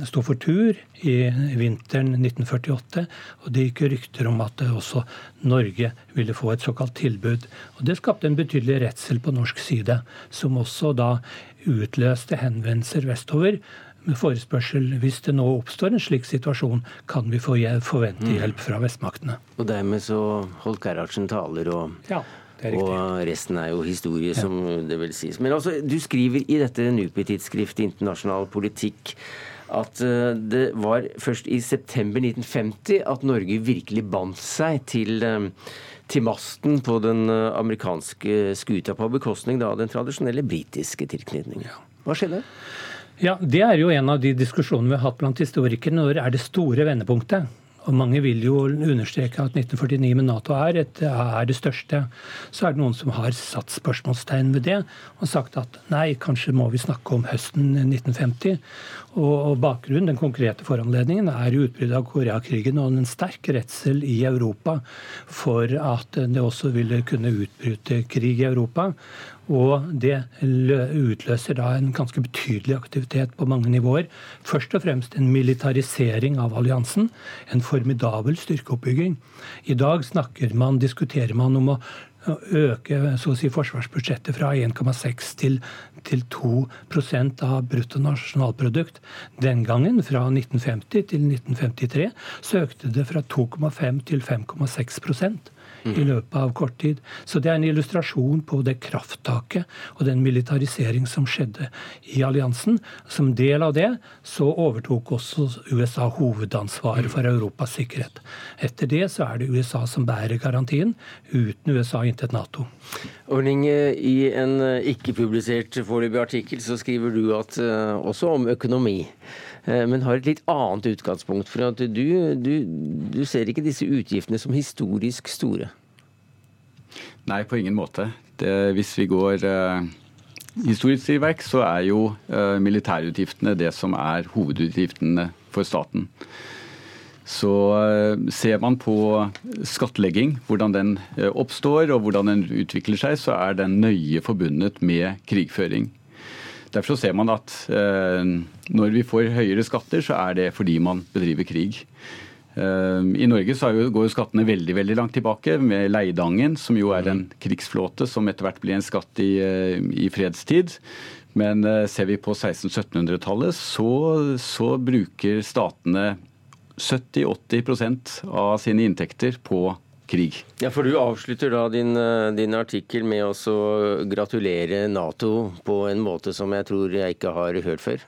sto for tur i vinteren 1948. Og det gikk rykter om at også Norge ville få et såkalt tilbud. Og Det skapte en betydelig redsel på norsk side, som også da utløste henvendelser vestover med forespørsel hvis det nå oppstår en slik situasjon, kan vi forvente mm. hjelp fra vestmaktene.
Og dermed så holdt Gerhardsen taler og ja. Og resten er jo historie, som ja. det vil sies. Men altså, du skriver i dette NUPI-tidsskriftet Internasjonal politikk at eh, det var først i september 1950 at Norge virkelig bandt seg til, eh, til masten på den eh, amerikanske skuta, på bekostning av den tradisjonelle britiske tilknytningen. Hva skjedde?
Ja, Det er jo en av de diskusjonene vi har hatt blant historikere. Når er det store vendepunktet? Og mange vil jo understreke at 1949 med Nato er, et, er, det største. Så er det noen som har satt spørsmålstegn ved det og sagt at nei, kanskje må vi snakke om høsten 1950. Og, og bakgrunnen, den konkrete foranledningen, er utbruddet av Koreakrigen og en sterk redsel i Europa for at det også ville kunne utbryte krig i Europa. Og det utløser da en ganske betydelig aktivitet på mange nivåer. Først og fremst en militarisering av alliansen. En formidabel styrkeoppbygging. I dag snakker man, diskuterer man om å øke så å si, forsvarsbudsjettet fra 1,6 til, til 2% av bruttonasjonalprodukt. Den gangen, fra 1950 til 1953, så økte det fra 2,5 til 5,6 i løpet av kort tid. Så det er en illustrasjon på det krafttaket og den militarisering som skjedde i alliansen. Som del av det så overtok også USA hovedansvaret for Europas sikkerhet. Etter det så er det USA som bærer garantien. Uten USA intet Nato.
Ordning, I en ikke-publisert foreløpig artikkel så skriver du at, eh, også om økonomi eh, men har et litt annet utgangspunkt. For at du, du, du, ser ikke disse utgiftene som historisk store?
Nei, på ingen måte. Det, hvis vi går eh, historisk til verks, så er jo eh, militærutgiftene det som er hovedutgiftene for staten. Så uh, ser man på skattlegging, hvordan den oppstår og hvordan den utvikler seg, så er den nøye forbundet med krigføring. Derfor ser man at når vi får høyere skatter, så er det fordi man bedriver krig. I Norge så går skattene veldig veldig langt tilbake, med Leidangen, som jo er en krigsflåte som etter hvert blir en skatt i, eh, i fredstid. Men eh, ser vi på 1600-1700-tallet, så, så, bruker statene 70-80% av sine inntekter på krig.
Ja, for Du avslutter da din, eh, din artikkel med å gratulere Nato på en måte som jeg tror jeg ikke har hørt før?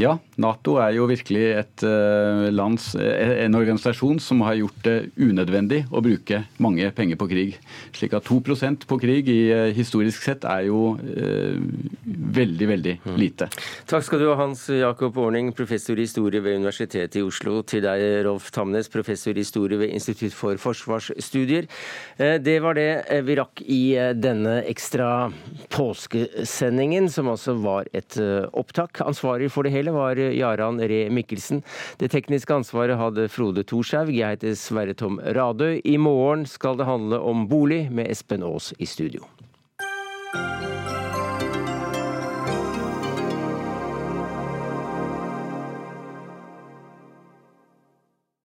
Ja, Nato er jo virkelig et eh, lands, eh, en organisasjon som har gjort det unødvendig å bruke mange penger på krig. Slik at 2% på krig i eh, historisk sett er jo eh, veldig, veldig mm. lite.
Takk skal du ha, Hans Jakob Orning, professor i historie ved Universitetet i Oslo. Til deg, Rolf Tamnes, professor i historie ved Institutt for forsvarsstudier. Det var det vi rakk i denne ekstra påskesendingen, som altså var et opptak. Ansvarlig for det hele var Jaran Ree Mikkelsen. Det tekniske ansvaret hadde Frode Thorshaug. Jeg heter Sverre Tom Radøy. I morgen skal det handle om bolig med Espen Aas i studio.